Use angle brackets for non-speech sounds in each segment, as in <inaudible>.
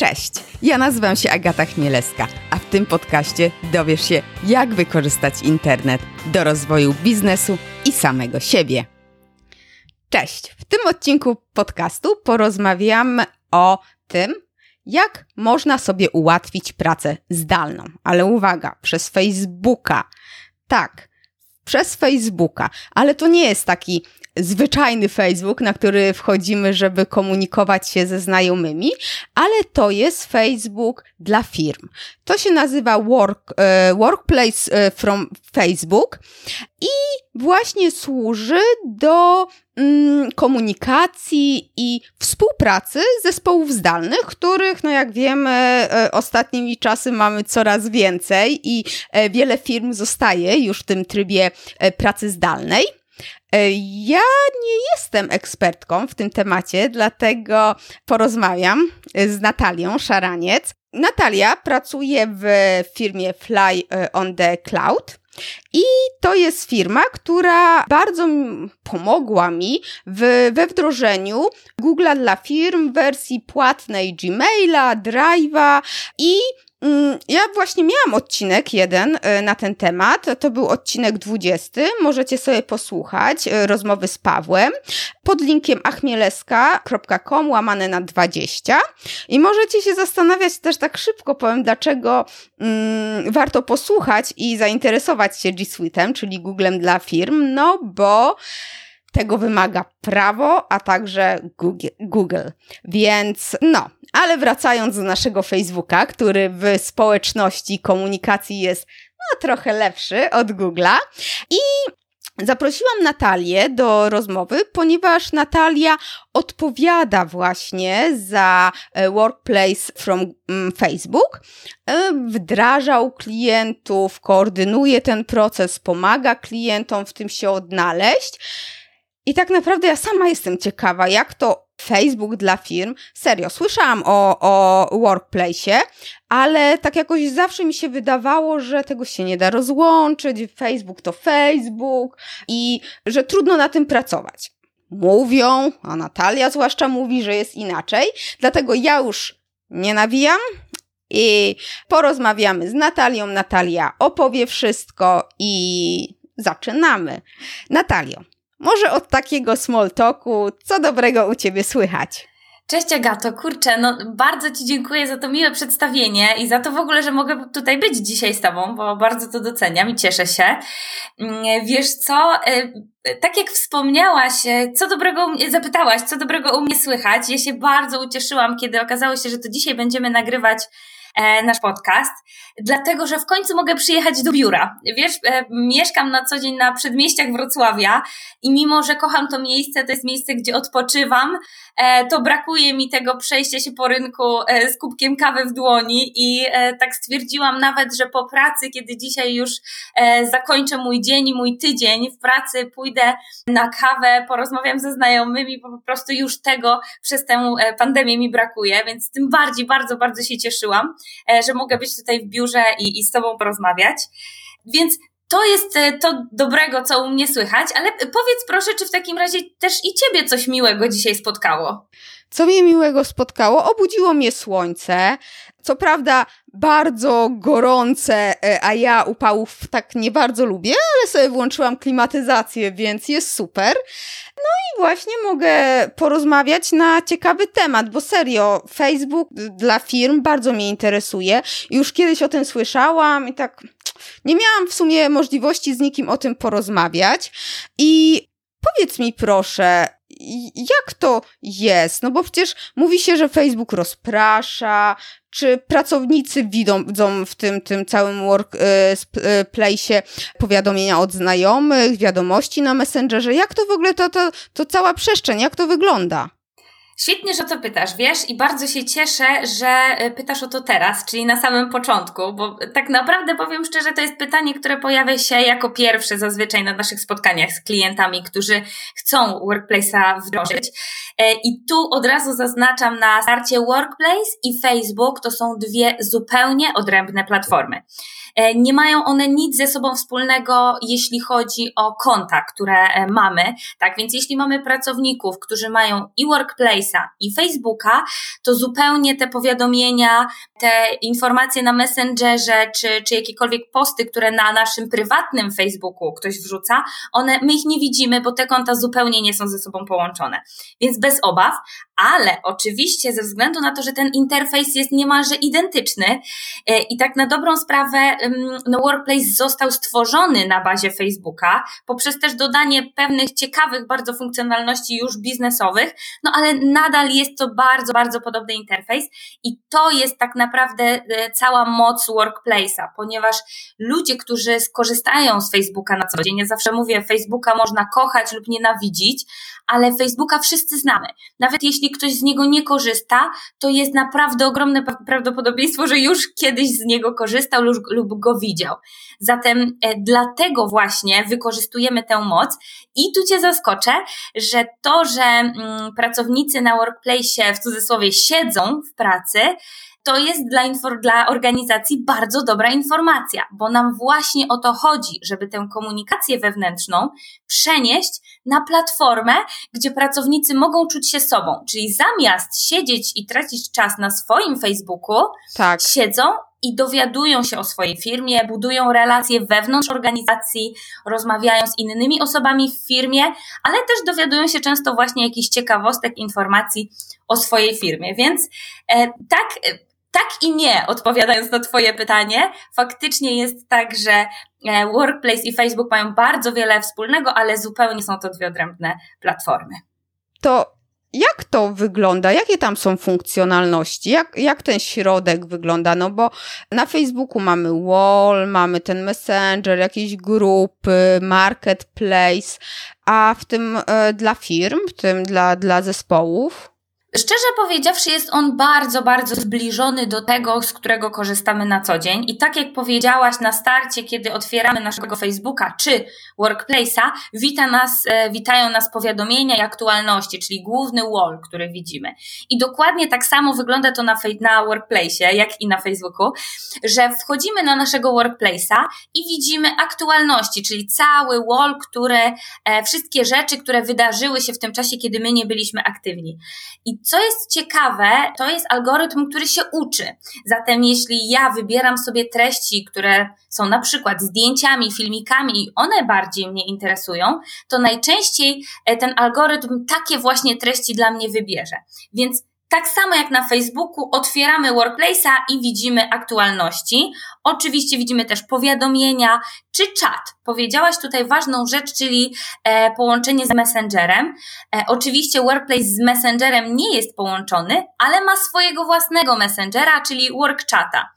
Cześć, ja nazywam się Agata Chmielewska, a w tym podcaście dowiesz się, jak wykorzystać internet do rozwoju biznesu i samego siebie. Cześć, w tym odcinku podcastu porozmawiam o tym, jak można sobie ułatwić pracę zdalną. Ale uwaga, przez Facebooka. Tak, przez Facebooka, ale to nie jest taki zwyczajny Facebook, na który wchodzimy, żeby komunikować się ze znajomymi, ale to jest Facebook dla firm. To się nazywa work, e, Workplace e, from Facebook i właśnie służy do mm, komunikacji i współpracy zespołów zdalnych, których, no jak wiemy, e, ostatnimi czasy mamy coraz więcej i wiele firm zostaje już w tym trybie pracy zdalnej. E, ja nie jestem ekspertką w tym temacie, dlatego porozmawiam z Natalią Szaraniec. Natalia pracuje w firmie Fly e, on the Cloud. I to jest firma, która bardzo pomogła mi w, we wdrożeniu Google'a dla firm wersji płatnej Gmaila, Drive'a i ja właśnie miałam odcinek jeden e, na ten temat. To był odcinek 20. Możecie sobie posłuchać e, rozmowy z Pawłem pod linkiem achmieleska.com łamane na 20. I możecie się zastanawiać też tak szybko, powiem, dlaczego mm, warto posłuchać i zainteresować się G Suite'em, czyli Googlem dla firm. No bo tego wymaga prawo, a także. Google. Więc no, ale wracając do naszego Facebooka, który w społeczności komunikacji jest no, trochę lepszy od Google'a i Zaprosiłam Natalię do rozmowy, ponieważ Natalia odpowiada właśnie za e, Workplace from mm, Facebook, e, wdrażał klientów, koordynuje ten proces, pomaga klientom w tym się odnaleźć. I tak naprawdę ja sama jestem ciekawa, jak to Facebook dla firm. Serio, słyszałam o, o Workplace'ie, ale tak jakoś zawsze mi się wydawało, że tego się nie da rozłączyć. Facebook to Facebook i że trudno na tym pracować. Mówią, a Natalia zwłaszcza mówi, że jest inaczej. Dlatego ja już nie nawijam i porozmawiamy z Natalią. Natalia opowie wszystko i zaczynamy. Natalio, może od takiego small talku, co dobrego u Ciebie słychać? Cześć Agato, kurczę, no bardzo Ci dziękuję za to miłe przedstawienie i za to w ogóle, że mogę tutaj być dzisiaj z Tobą, bo bardzo to doceniam i cieszę się. Mm, wiesz co, e, tak jak wspomniałaś, e, co dobrego, zapytałaś, co dobrego u mnie słychać, ja się bardzo ucieszyłam, kiedy okazało się, że to dzisiaj będziemy nagrywać E, nasz podcast, dlatego że w końcu mogę przyjechać do biura. Wiesz, e, mieszkam na co dzień na przedmieściach Wrocławia i mimo, że kocham to miejsce, to jest miejsce, gdzie odpoczywam, e, to brakuje mi tego przejścia się po rynku z kubkiem kawy w dłoni i tak stwierdziłam nawet, że po pracy, kiedy dzisiaj już zakończę mój dzień i mój tydzień w pracy, pójdę na kawę, porozmawiam ze znajomymi, bo po prostu już tego przez tę pandemię mi brakuje, więc tym bardziej bardzo, bardzo się cieszyłam. E, że mogę być tutaj w biurze i, i z Tobą porozmawiać. Więc to jest e, to dobrego, co u mnie słychać, ale powiedz proszę, czy w takim razie też i Ciebie coś miłego dzisiaj spotkało? Co mnie miłego spotkało? Obudziło mnie słońce. Co prawda bardzo gorące, e, a ja upałów tak nie bardzo lubię, ale sobie włączyłam klimatyzację, więc jest super. No i właśnie mogę porozmawiać na ciekawy temat, bo serio, Facebook dla firm bardzo mnie interesuje. Już kiedyś o tym słyszałam i tak nie miałam w sumie możliwości z nikim o tym porozmawiać. I powiedz mi proszę, jak to jest? No bo przecież mówi się, że Facebook rozprasza, czy pracownicy widzą, w tym, tym całym workplace e, powiadomienia od znajomych, wiadomości na Messengerze? Jak to w ogóle, to, to, to cała przestrzeń, jak to wygląda? Świetnie, że to pytasz, wiesz, i bardzo się cieszę, że e, pytasz o to teraz, czyli na samym początku, bo tak naprawdę powiem szczerze, to jest pytanie, które pojawia się jako pierwsze zazwyczaj na naszych spotkaniach z klientami, którzy chcą Workplace'a wdrożyć. E, I tu od razu zaznaczam na starcie Workplace i Facebook to są dwie zupełnie odrębne platformy. E, nie mają one nic ze sobą wspólnego, jeśli chodzi o konta, które mamy. Tak więc jeśli mamy pracowników, którzy mają i Workplace, Workplace'a i Facebooka, to zupełnie te powiadomienia, te informacje na Messengerze, czy, czy jakiekolwiek posty, które na naszym prywatnym Facebooku ktoś wrzuca, one, my ich nie widzimy, bo te konta zupełnie nie są ze sobą połączone. Więc bez obaw, ale oczywiście ze względu na to, że ten interfejs jest niemalże identyczny e, i tak na dobrą sprawę no Workplace został stworzony na bazie Facebooka poprzez też dodanie pewnych ciekawych bardzo funkcjonalności już biznesowych, no ale nadal jest to bardzo, bardzo podobny interfejs i to jest tak naprawdę e, cała moc Workplace'a, ponieważ ludzie, którzy skorzystają z Facebooka na co dzień, ja zawsze mówię, Facebooka można kochać lub nienawidzić, ale Facebooka wszyscy znamy. Nawet jeśli ktoś z niego nie korzysta, to jest naprawdę ogromne prawdopodobieństwo, że już kiedyś z niego korzystał lub, lub go widział. Zatem e, dlatego właśnie wykorzystujemy tę moc i tu Cię zaskoczę, że to, że mm, pracownicy na workplace w cudzysłowie siedzą w pracy, to jest dla, dla organizacji bardzo dobra informacja, bo nam właśnie o to chodzi, żeby tę komunikację wewnętrzną przenieść na platformę, gdzie pracownicy mogą czuć się sobą. Czyli zamiast siedzieć i tracić czas na swoim Facebooku, tak. siedzą i dowiadują się o swojej firmie, budują relacje wewnątrz organizacji, rozmawiają z innymi osobami w firmie, ale też dowiadują się często właśnie jakichś ciekawostek, informacji o swojej firmie. Więc e, tak, tak i nie, odpowiadając na Twoje pytanie. Faktycznie jest tak, że e, Workplace i Facebook mają bardzo wiele wspólnego, ale zupełnie są to dwie odrębne platformy. To jak to wygląda? Jakie tam są funkcjonalności? Jak, jak ten środek wygląda? No bo na Facebooku mamy wall, mamy ten messenger, jakieś grupy, marketplace, a w tym e, dla firm, w tym dla, dla zespołów? Szczerze powiedziawszy, jest on bardzo, bardzo zbliżony do tego, z którego korzystamy na co dzień. I tak jak powiedziałaś na starcie, kiedy otwieramy naszego Facebooka czy Workplace'a, wita nas, e, witają nas powiadomienia i aktualności, czyli główny wall, który widzimy. I dokładnie tak samo wygląda to na, na Workplace'ie, jak i na Facebooku, że wchodzimy na naszego Workplace'a i widzimy aktualności, czyli cały wall, które, e, wszystkie rzeczy, które wydarzyły się w tym czasie, kiedy my nie byliśmy aktywni. I co jest ciekawe, to jest algorytm, który się uczy. Zatem jeśli ja wybieram sobie treści, które są na przykład zdjęciami, filmikami i one bardziej mnie interesują, to najczęściej e, ten algorytm takie właśnie treści dla mnie wybierze. Więc tak samo jak na Facebooku, otwieramy Workplace'a i widzimy aktualności. Oczywiście widzimy też powiadomienia czy czat. Powiedziałaś tutaj ważną rzecz, czyli e, połączenie z Messengerem. E, oczywiście Workplace z Messengerem nie jest połączony, ale ma swojego własnego Messengera, czyli WorkChata.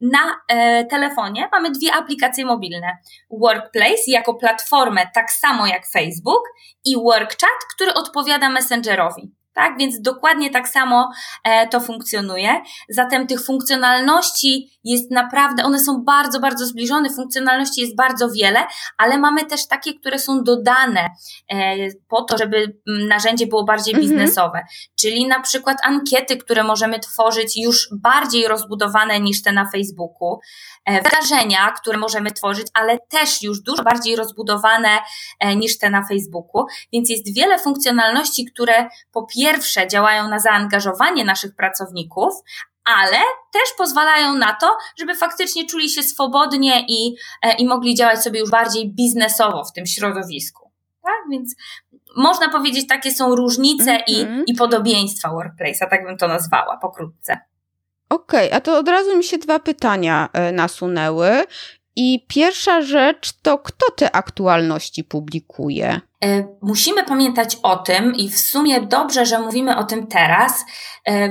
Na e, telefonie mamy dwie aplikacje mobilne. Workplace jako platformę, tak samo jak Facebook, i WorkChat, który odpowiada Messengerowi tak? Więc dokładnie tak samo e, to funkcjonuje. Zatem tych funkcjonalności jest naprawdę, one są bardzo, bardzo zbliżone, funkcjonalności jest bardzo wiele, ale mamy też takie, które są dodane e, po to, żeby mm, narzędzie było bardziej mhm. biznesowe. Czyli na przykład ankiety, które możemy tworzyć już bardziej rozbudowane niż te na Facebooku. E, wydarzenia, które możemy tworzyć, ale też już dużo bardziej rozbudowane e, niż te na Facebooku. Więc jest wiele funkcjonalności, które po pierwsze działają na zaangażowanie naszych pracowników, ale też pozwalają na to, żeby faktycznie czuli się swobodnie i, e, i mogli działać sobie już bardziej biznesowo w tym środowisku. Tak? Więc można powiedzieć, takie są różnice mm -hmm. i, mhm. i podobieństwa workplace'a, tak bym to nazwała pokrótce. Okej, okay, a to od razu mi się dwa pytania e, nasunęły. I pierwsza rzecz to kto te aktualności publikuje? E, musimy pamiętać o tym, i w sumie dobrze, że mówimy o tym teraz.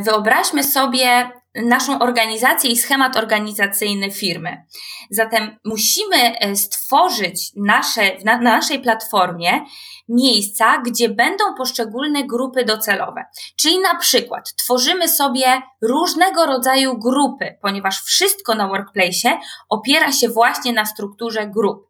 Wyobraźmy sobie naszą organizację i schemat organizacyjny firmy. Zatem musimy stworzyć nasze, na, na naszej platformie miejsca, gdzie będą poszczególne grupy docelowe. Czyli na przykład tworzymy sobie różnego rodzaju grupy, ponieważ wszystko na workplace opiera się właśnie na strukturze grup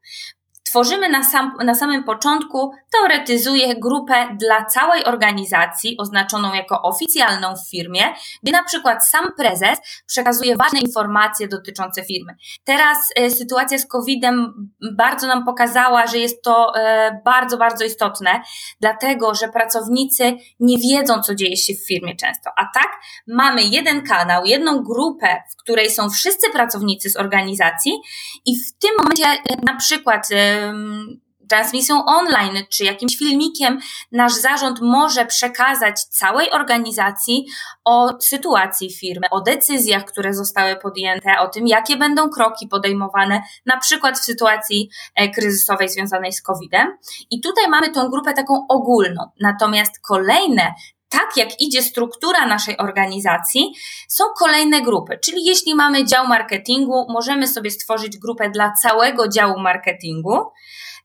tworzymy na, sam, na samym początku, teoretyzuję grupę dla całej organizacji, oznaczoną jako oficjalną w firmie, gdzie na przykład sam prezes przekazuje ważne informacje dotyczące firmy. Teraz e, sytuacja z COVID-em bardzo nam pokazała, że jest to e, bardzo, bardzo istotne, dlatego że pracownicy nie wiedzą, co dzieje się w firmie często. A tak mamy jeden kanał, jedną grupę, w której są wszyscy pracownicy z organizacji i w tym momencie e, na przykład transmisją online czy jakimś filmikiem nasz zarząd może przekazać całej organizacji o sytuacji firmy, o decyzjach, które zostały podjęte, o tym, jakie będą kroki podejmowane, na przykład w sytuacji e, kryzysowej związanej z COVID-em. I tutaj mamy tą grupę taką ogólną. Natomiast kolejne tak jak idzie struktura naszej organizacji, są kolejne grupy. Czyli jeśli mamy dział marketingu, możemy sobie stworzyć grupę dla całego działu marketingu.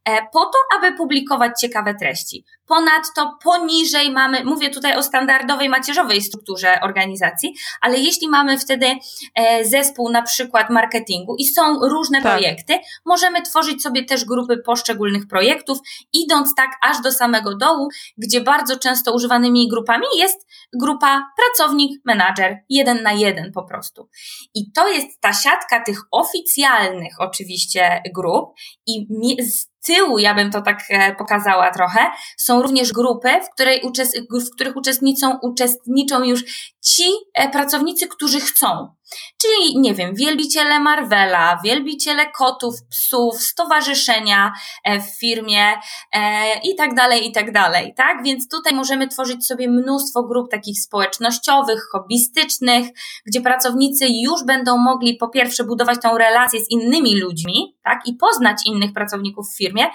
E, po to, aby publikować ciekawe treści. Ponadto poniżej mamy, mówię tutaj o standardowej macierzowej strukturze organizacji, ale jeśli mamy wtedy e, zespół na przykład marketingu i są różne tak. projekty, możemy tworzyć sobie też grupy poszczególnych projektów, idąc tak aż do samego dołu, gdzie bardzo często używanymi grupami jest grupa pracownik, menadżer, jeden na jeden po prostu. I to jest ta siatka tych oficjalnych oczywiście grup i z tyłu, ja bym to tak e, pokazała trochę, są również grupy, w, której w których uczestniczą, uczestniczą już ci e, pracownicy, którzy chcą. Czyli, nie wiem, wielbiciele Marvela, wielbiciele kotów, psów, stowarzyszenia e, w firmie e, i tak dalej, i tak dalej, tak? Więc tutaj możemy tworzyć sobie mnóstwo grup takich społecznościowych, hobbystycznych, gdzie pracownicy już będą mogli po pierwsze budować tą relację z innymi ludźmi, tak? I poznać innych pracowników w firmie,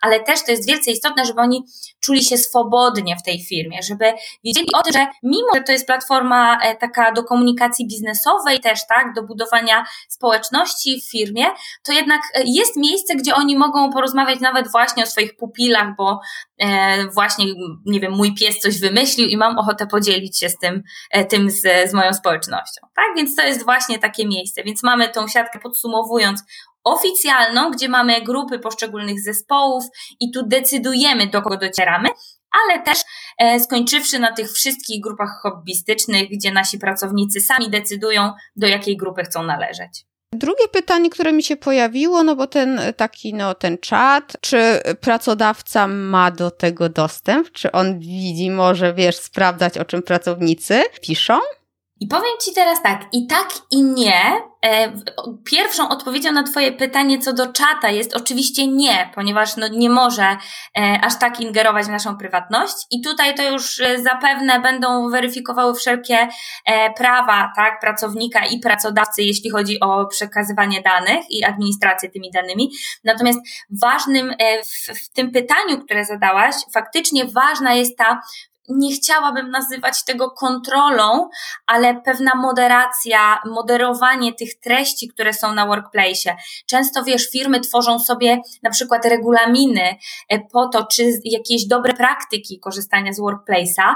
ale też to jest wielce istotne, żeby oni czuli się swobodnie w tej firmie, żeby wiedzieli o tym, że mimo, że to jest platforma e, taka do komunikacji biznesowej, też, tak, do budowania społeczności w firmie, to jednak e, jest miejsce, gdzie oni mogą porozmawiać nawet właśnie o swoich pupilach, bo e, właśnie, nie wiem, mój pies coś wymyślił i mam ochotę podzielić się z tym, e, tym z, z moją społecznością. Tak, więc to jest właśnie takie miejsce. Więc mamy tą siatkę podsumowując oficjalną, gdzie mamy grupy poszczególnych zespołów i tu decydujemy, do kogo docieramy, ale też e, skończywszy na tych wszystkich grupach hobbystycznych, gdzie nasi pracownicy sami decydują, do jakiej grupy chcą należeć. Drugie pytanie, które mi się pojawiło, no bo ten taki, no ten czat, czy pracodawca ma do tego dostęp? Czy on widzi, może wiesz, sprawdzać o czym pracownicy piszą? I powiem Ci teraz tak, i tak, i nie. E, pierwszą odpowiedzią na Twoje pytanie co do czata jest oczywiście nie, ponieważ no nie może e, aż tak ingerować w naszą prywatność. I tutaj to już e, zapewne będą weryfikowały wszelkie prawa tak, pracownika i pracodawcy, jeśli chodzi o przekazywanie danych i administrację tymi danymi. Natomiast ważnym w, w tym pytaniu, które zadałaś, faktycznie ważna jest ta nie chciałabym nazywać tego kontrolą, ale pewna moderacja, moderowanie tych treści, które są na workplace. Często wiesz, firmy tworzą sobie na przykład regulaminy e, po to, czy jakieś dobre praktyki korzystania z workplace'a,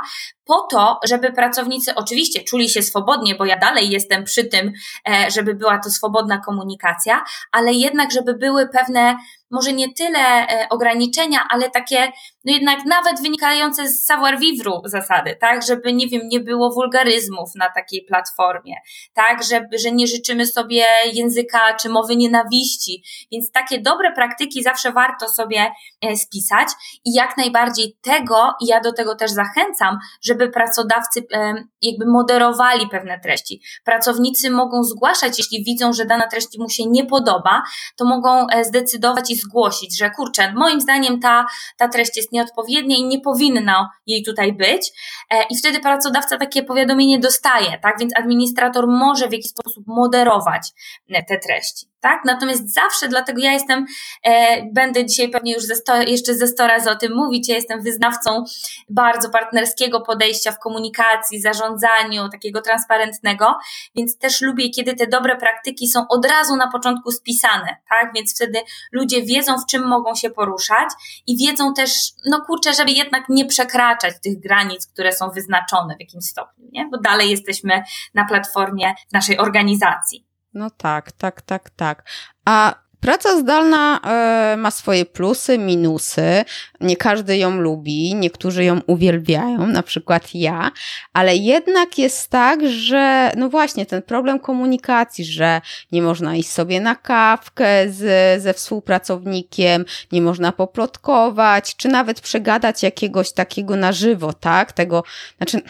po to, żeby pracownicy oczywiście czuli się swobodnie, bo ja dalej jestem przy tym, e, żeby była to swobodna komunikacja, ale jednak, żeby były pewne może nie tyle e, ograniczenia, ale takie, no jednak nawet wynikające z savoir-vivre zasady, tak, żeby, nie wiem, nie było wulgaryzmów na takiej platformie, tak, żeby, że nie życzymy sobie języka czy mowy nienawiści, więc takie dobre praktyki zawsze warto sobie e, spisać i jak najbardziej tego, i ja do tego też zachęcam, żeby pracodawcy e, jakby moderowali pewne treści. Pracownicy mogą zgłaszać, jeśli widzą, że dana treść mu się nie podoba, to mogą zdecydować i zgłosić, że kurczę, moim zdaniem ta, ta treść jest nieodpowiednia i nie powinno jej tutaj być. E, I wtedy pracodawca takie powiadomienie dostaje, tak? Więc administrator może w jakiś sposób moderować e, te treści tak? Natomiast zawsze, dlatego ja jestem, e, będę dzisiaj pewnie już ze sto, jeszcze ze sto razy o tym mówić, ja jestem wyznawcą bardzo partnerskiego podejścia w komunikacji, zarządzaniu, takiego transparentnego, więc też lubię, kiedy te dobre praktyki są od razu na początku spisane, tak? Więc wtedy ludzie wiedzą, w czym mogą się poruszać i wiedzą też, no kurczę, żeby jednak nie przekraczać tych granic, które są wyznaczone w jakimś stopniu, nie? Bo dalej jesteśmy na platformie naszej organizacji. No tak, tak, tak, tak. A Praca zdalna e, ma swoje plusy, minusy. Nie każdy ją lubi, niektórzy ją uwielbiają, na przykład ja, ale jednak jest tak, że no właśnie ten problem komunikacji, że nie można iść sobie na kawkę z, ze współpracownikiem, nie można poplotkować, czy nawet przegadać jakiegoś takiego na żywo, tak? Tego, znaczy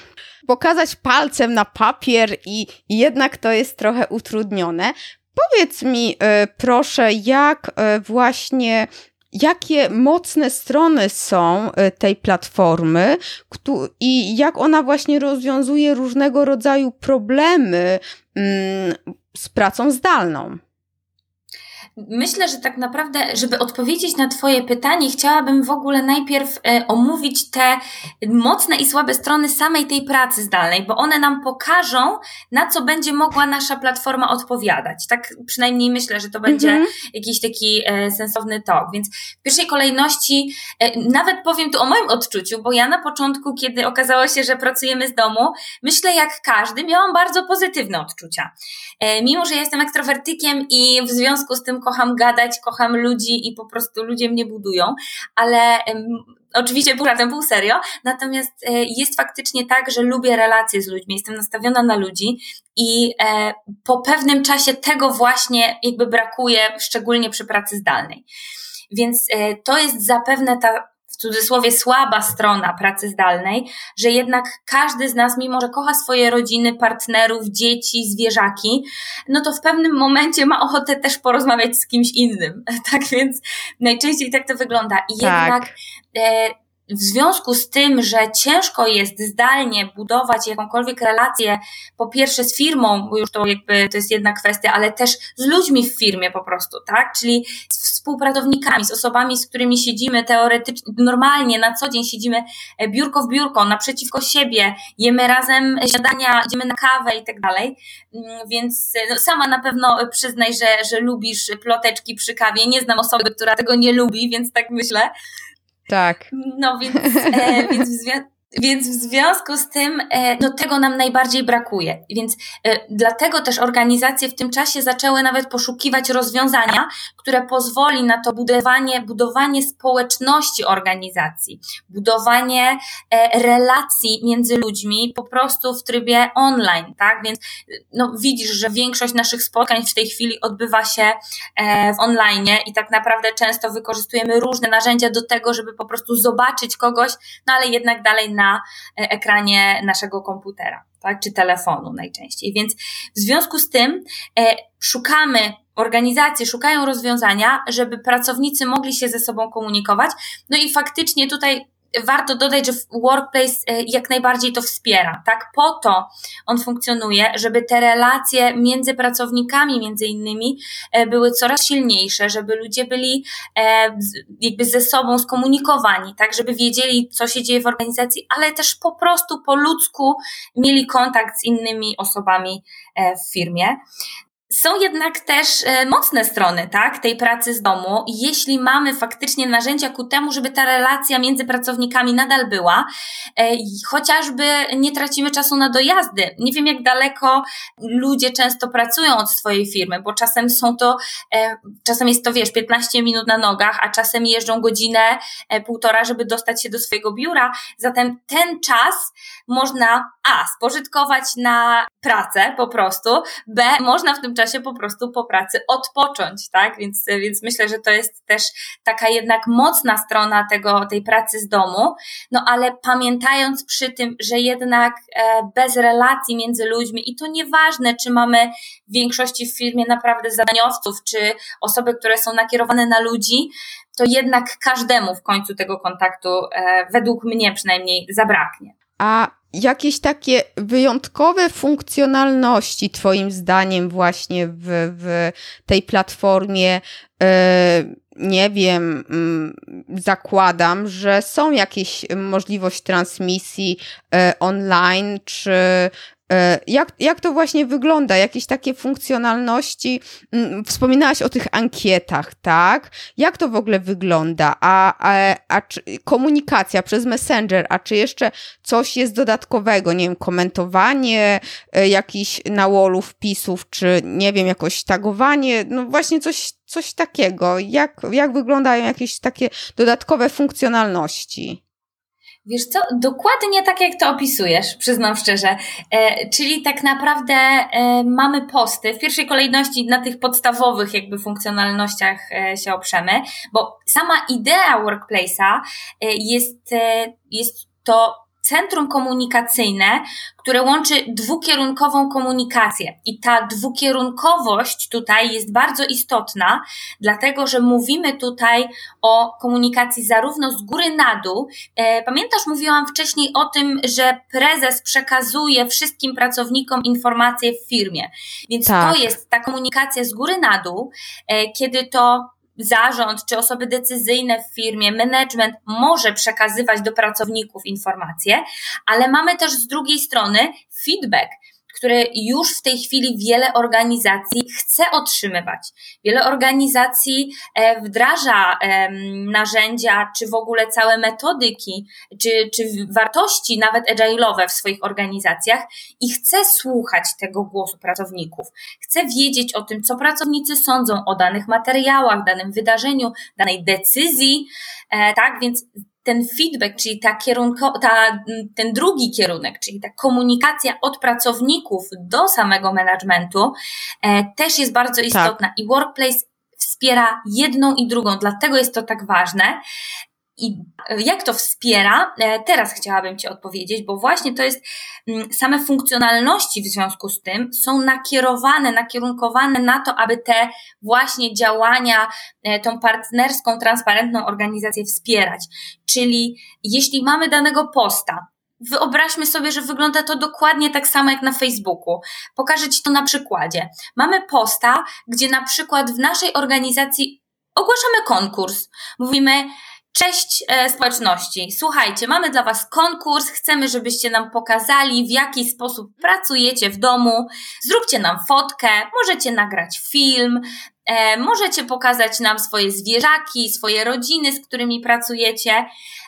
pokazać palcem na papier i, i jednak to jest trochę utrudnione. Powiedz mi e, proszę, jak e, właśnie jakie mocne strony są e, tej platformy i jak ona właśnie rozwiązuje różnego rodzaju problemy mm, z pracą zdalną. Myślę, że tak naprawdę, żeby odpowiedzieć na Twoje pytanie, chciałabym w ogóle najpierw e, omówić te mocne i słabe strony samej tej pracy zdalnej, bo one nam pokażą, na co będzie mogła nasza platforma odpowiadać. Tak przynajmniej myślę, że to będzie -hmm. jakiś taki e, sensowny tok. Więc w pierwszej kolejności, e, nawet powiem tu o moim odczuciu, bo ja na początku, kiedy okazało się, że pracujemy z domu, myślę jak każdy, miałam bardzo pozytywne odczucia. Mimo, że jestem ekstrowertykiem i w związku z tym kocham gadać, kocham ludzi i po prostu ludzie mnie budują, ale oczywiście razem, pół serio, natomiast e, jest faktycznie tak, że lubię relacje z ludźmi, jestem nastawiona na ludzi i e, po pewnym czasie tego właśnie jakby brakuje, szczególnie przy pracy zdalnej. Więc to jest zapewne ta cudzysłowie słaba strona pracy zdalnej, że jednak każdy z nas, mimo że kocha swoje rodziny, partnerów, dzieci, zwierzaki, no to w pewnym momencie ma ochotę też porozmawiać z kimś innym. <laughs> Tak więc najczęściej tak to wygląda. I tak. jednak e, w związku z tym, że ciężko jest zdalnie budować jakąkolwiek relację, po pierwsze z firmą, bo już to jakby to jest jedna kwestia, ale też z ludźmi w firmie po prostu, tak? Czyli z współpracownikami, z osobami, z którymi siedzimy teoretycznie, normalnie na co dzień siedzimy e, biurko w biurko, naprzeciwko siebie, jemy razem śniadania, idziemy na kawę i tak dalej. Mm, więc e, no, sama na pewno przyznaj, że, że lubisz ploteczki przy kawie. Nie znam osoby, która tego nie lubi, więc tak myślę. Tak. No więc, e, <laughs> więc w związku więc w związku z tym, e, no tego nam najbardziej brakuje. Więc e, dlatego też organizacje w tym czasie zaczęły nawet poszukiwać rozwiązania, które pozwoli na to budowanie, budowanie społeczności organizacji, budowanie e, relacji między ludźmi po prostu w trybie online, tak? Więc no widzisz, że większość naszych spotkań w tej chwili odbywa się w online i tak naprawdę często wykorzystujemy różne narzędzia do tego, żeby po prostu zobaczyć kogoś, no ale jednak dalej na e, ekranie naszego komputera, tak, czy telefonu najczęściej. Więc w związku z tym e, szukamy organizacje szukają rozwiązania, żeby pracownicy mogli się ze sobą komunikować. No i faktycznie tutaj warto dodać, że Workplace e, jak najbardziej to wspiera, tak? Po to on funkcjonuje, żeby te relacje między pracownikami między innymi e, były coraz silniejsze, żeby ludzie byli e, jakby ze sobą skomunikowani, tak? Żeby wiedzieli, co się dzieje w organizacji, ale też po prostu po ludzku mieli kontakt z innymi osobami w firmie. Są jednak też e, mocne strony, tak, tej pracy z domu. Jeśli mamy faktycznie narzędzia ku temu, żeby ta relacja między pracownikami nadal była, e, chociażby nie tracimy czasu na dojazdy. Nie wiem, jak daleko ludzie często pracują od swojej firmy, bo czasem są to, e, czasem jest to, wiesz, 15 minut na nogach, a czasem jeżdżą godzinę, półtora, żeby dostać się do swojego biura. Zatem ten czas można A, spożytkować na pracę po prostu, B, można w tym czasie po prostu po pracy odpocząć, tak? Więc, więc myślę, że to jest też taka jednak mocna strona tego, tej pracy z domu, no ale pamiętając przy tym, że jednak e, bez relacji między ludźmi i to nieważne, czy mamy w większości w firmie naprawdę zadaniowców, czy osoby, które są nakierowane na ludzi, to jednak każdemu w końcu tego kontaktu, e, według mnie przynajmniej, zabraknie. A jakieś takie wyjątkowe funkcjonalności, Twoim zdaniem, właśnie w, w tej platformie? E, nie wiem, mm, zakładam, że są jakieś możliwość transmisji e, online, czy jak, jak to właśnie wygląda? Jakieś takie funkcjonalności? Mm, wspominałaś o tych ankietach, tak? Jak to w ogóle wygląda? A, a, a czy, komunikacja przez Messenger, a czy jeszcze coś jest dodatkowego? Nie wiem, komentowanie e, jakichś na wpisów, czy nie wiem, jakoś tagowanie? No właśnie coś, coś takiego. Jak, jak wyglądają jakieś takie dodatkowe funkcjonalności? Wiesz co, dokładnie tak jak to opisujesz, przyznam szczerze. E, czyli tak naprawdę e, mamy posty, w pierwszej kolejności na tych podstawowych jakby funkcjonalnościach e, się oprzemy, bo sama idea workplace'a e, jest, e, jest to centrum komunikacyjne, które łączy dwukierunkową komunikację. I ta dwukierunkowość tutaj jest bardzo istotna, dlatego że mówimy tutaj o komunikacji zarówno z góry na dół. E, pamiętasz, mówiłam wcześniej o tym, że prezes przekazuje wszystkim pracownikom informacje w firmie. Więc tak. to jest ta komunikacja z góry na dół, e, kiedy to zarząd czy osoby decyzyjne w firmie, management może przekazywać do pracowników informacje, ale mamy też z drugiej strony feedback, które już w tej chwili wiele organizacji chce otrzymywać. Wiele organizacji e, wdraża narzędzia, czy w ogóle całe metodyki, czy, czy wartości, nawet agile'owe w swoich organizacjach i chce słuchać tego głosu pracowników. Chce wiedzieć o tym, co pracownicy sądzą o danych materiałach, danym wydarzeniu, danej decyzji, e, tak? Więc ten feedback, czyli ta kierunko, ta, ten drugi kierunek, czyli ta komunikacja od pracowników do samego managementu, e, też jest bardzo tak. istotna tak. i Workplace wspiera jedną i drugą, dlatego jest to tak ważne. I jak to wspiera? E, teraz chciałabym Ci odpowiedzieć, bo właśnie to jest mm, same funkcjonalności w związku z tym są nakierowane, nakierunkowane na to, aby te właśnie działania, e, tą partnerską, transparentną organizację wspierać. Czyli jeśli mamy danego posta, Wyobraźmy sobie, że wygląda to dokładnie tak samo jak na Facebooku. Pokażę Ci to na przykładzie. Mamy posta, gdzie na przykład w naszej organizacji ogłaszamy konkurs. Mówimy, Cześć e, społeczności. Słuchajcie, mamy dla Was konkurs. Chcemy, żebyście nam pokazali, w jaki sposób pracujecie w domu. Zróbcie nam fotkę, możecie nagrać film, e, możecie pokazać nam swoje zwierzaki, swoje rodziny, z którymi pracujecie.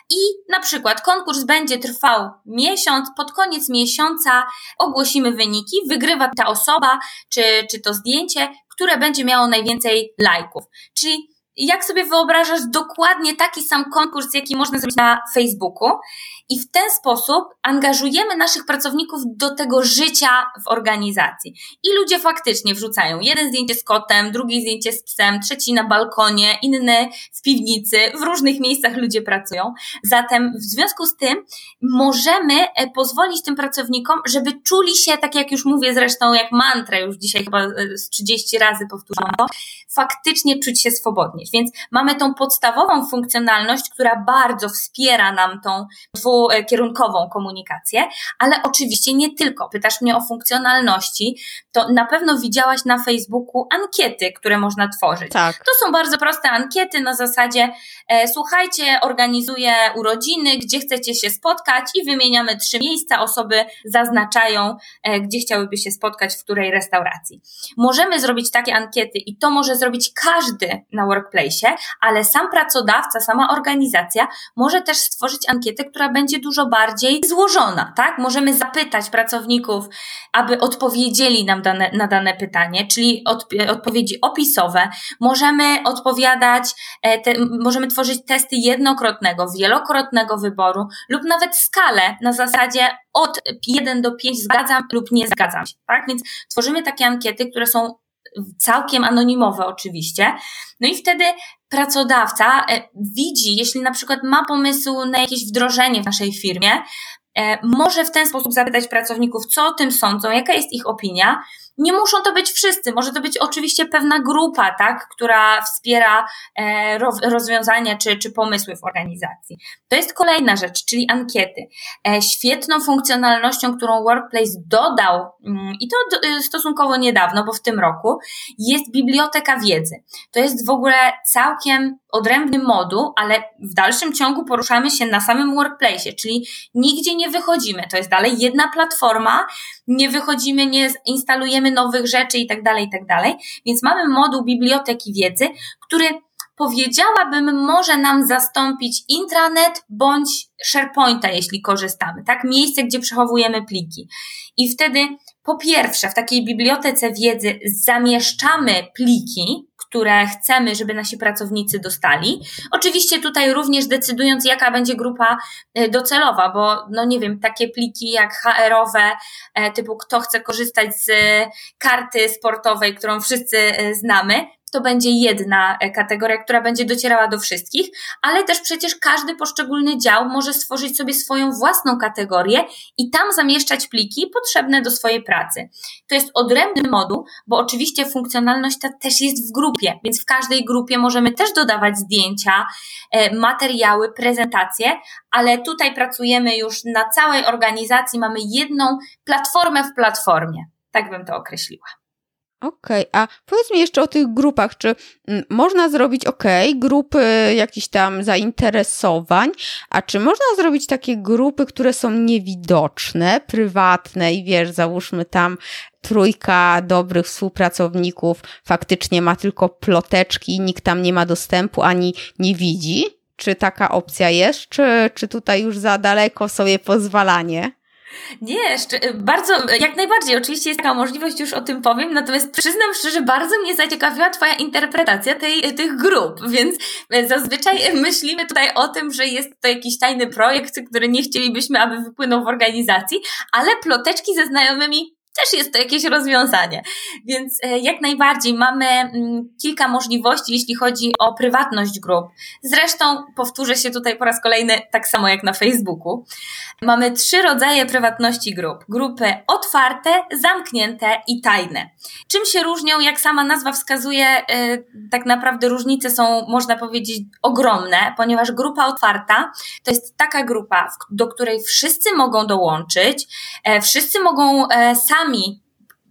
I na przykład konkurs będzie trwał miesiąc, pod koniec miesiąca ogłosimy wyniki, wygrywa ta osoba, czy, czy to zdjęcie, które będzie miało najwięcej lajków. Czyli jak sobie wyobrażasz dokładnie taki sam konkurs, jaki można zrobić na Facebooku i w ten sposób angażujemy naszych pracowników do tego życia w organizacji. I ludzie faktycznie wrzucają jeden zdjęcie z kotem, drugie zdjęcie z psem, trzeci na balkonie, inny w piwnicy, w różnych miejscach ludzie pracują. Zatem w związku z tym możemy e, pozwolić tym pracownikom, żeby czuli się, tak jak już mówię zresztą, jak mantrę, już dzisiaj chyba e, z 30 razy powtórzam to, faktycznie czuć się swobodnie. Więc mamy tą podstawową funkcjonalność, która bardzo wspiera nam tą dwukierunkową komunikację, ale oczywiście nie tylko. Pytasz mnie o funkcjonalności, to na pewno widziałaś na Facebooku ankiety, które można tworzyć. Tak. To są bardzo proste ankiety na zasadzie e, słuchajcie, organizuję urodziny, gdzie chcecie się spotkać i wymieniamy trzy miejsca, osoby zaznaczają, e, gdzie chciałyby się spotkać, w której restauracji. Możemy zrobić takie ankiety i to może zrobić każdy na workplace, ale sam pracodawca, sama organizacja może też stworzyć ankietę, która będzie dużo bardziej złożona, tak? Możemy zapytać pracowników, aby odpowiedzieli nam dane, na dane pytanie, czyli od, odpowiedzi opisowe. Możemy odpowiadać, e, te, możemy tworzyć testy jednokrotnego, wielokrotnego wyboru lub nawet skalę na zasadzie od 1 do 5 zgadzam lub nie zgadzam się, tak? Więc tworzymy takie ankiety, które są całkiem anonimowe oczywiście. No i wtedy pracodawca e, widzi, jeśli na przykład ma pomysł na jakieś wdrożenie w naszej firmie, e, może w ten sposób zapytać pracowników, co o tym sądzą, jaka jest ich opinia Nie muszą to być wszyscy, może to być oczywiście pewna grupa, tak, która wspiera e, rozwiązania czy, czy pomysły w organizacji. To jest kolejna rzecz, czyli ankiety. E, świetną funkcjonalnością, którą Workplace dodał, mm, i to y, stosunkowo niedawno, bo w tym roku, jest biblioteka wiedzy. To jest w ogóle całkiem odrębny moduł, ale w dalszym ciągu poruszamy się na samym workplace, czyli nigdzie nie wychodzimy. To jest dalej jedna platforma, nie wychodzimy, nie instalujemy nowych rzeczy i tak dalej, i tak dalej. Więc mamy moduł biblioteki wiedzy, który powiedziałabym, może nam zastąpić intranet bądź SharePointa, jeśli korzystamy, tak? Miejsce, gdzie przechowujemy pliki. I wtedy, po pierwsze, w takiej bibliotece wiedzy zamieszczamy pliki, które chcemy, żeby nasi pracownicy dostali. Oczywiście tutaj również decydując, jaka będzie grupa e, docelowa, bo no nie wiem, takie pliki jak HR-owe, e, typu kto chce korzystać z karty sportowej, którą wszyscy e, znamy, to będzie jedna e, kategoria, która będzie docierała do wszystkich, ale też przecież każdy poszczególny dział może stworzyć sobie swoją własną kategorię i tam zamieszczać pliki potrzebne do swojej pracy. To jest odrębny moduł, bo oczywiście funkcjonalność ta też jest w grupie, więc w każdej grupie możemy też dodawać zdjęcia, e, materiały, prezentacje, ale tutaj pracujemy już na całej organizacji, mamy jedną platformę w platformie. Tak bym to określiła. Okej, okay, a powiedz mi jeszcze o tych grupach, czy mm, można zrobić, ok, grupy jakichś tam zainteresowań, a czy można zrobić takie grupy, które są niewidoczne, prywatne i wiesz, załóżmy tam trójka dobrych współpracowników faktycznie ma tylko ploteczki, nikt tam nie ma dostępu ani nie widzi? Czy taka opcja jest, czy, czy tutaj już za daleko sobie pozwalanie? Nie, bardzo, jak najbardziej. Oczywiście jest taka możliwość, już o tym powiem, natomiast przyznam szczerze, bardzo mnie zaciekawiła Twoja interpretacja tej, tych grup, więc zazwyczaj myślimy tutaj o tym, że jest to jakiś tajny projekt, który nie chcielibyśmy, aby wypłynął w organizacji, ale ploteczki ze znajomymi też jest to jakieś rozwiązanie. Więc e, jak najbardziej mamy mm, kilka możliwości, jeśli chodzi o prywatność grup. Zresztą powtórzę się tutaj po raz kolejny, tak samo jak na Facebooku. Mamy trzy rodzaje prywatności grup. Grupy otwarte, zamknięte i tajne. Czym się różnią, jak sama nazwa wskazuje, e, tak naprawdę różnice są, można powiedzieć, ogromne, ponieważ grupa otwarta to jest taka grupa, do której wszyscy mogą dołączyć, e, wszyscy mogą sami sami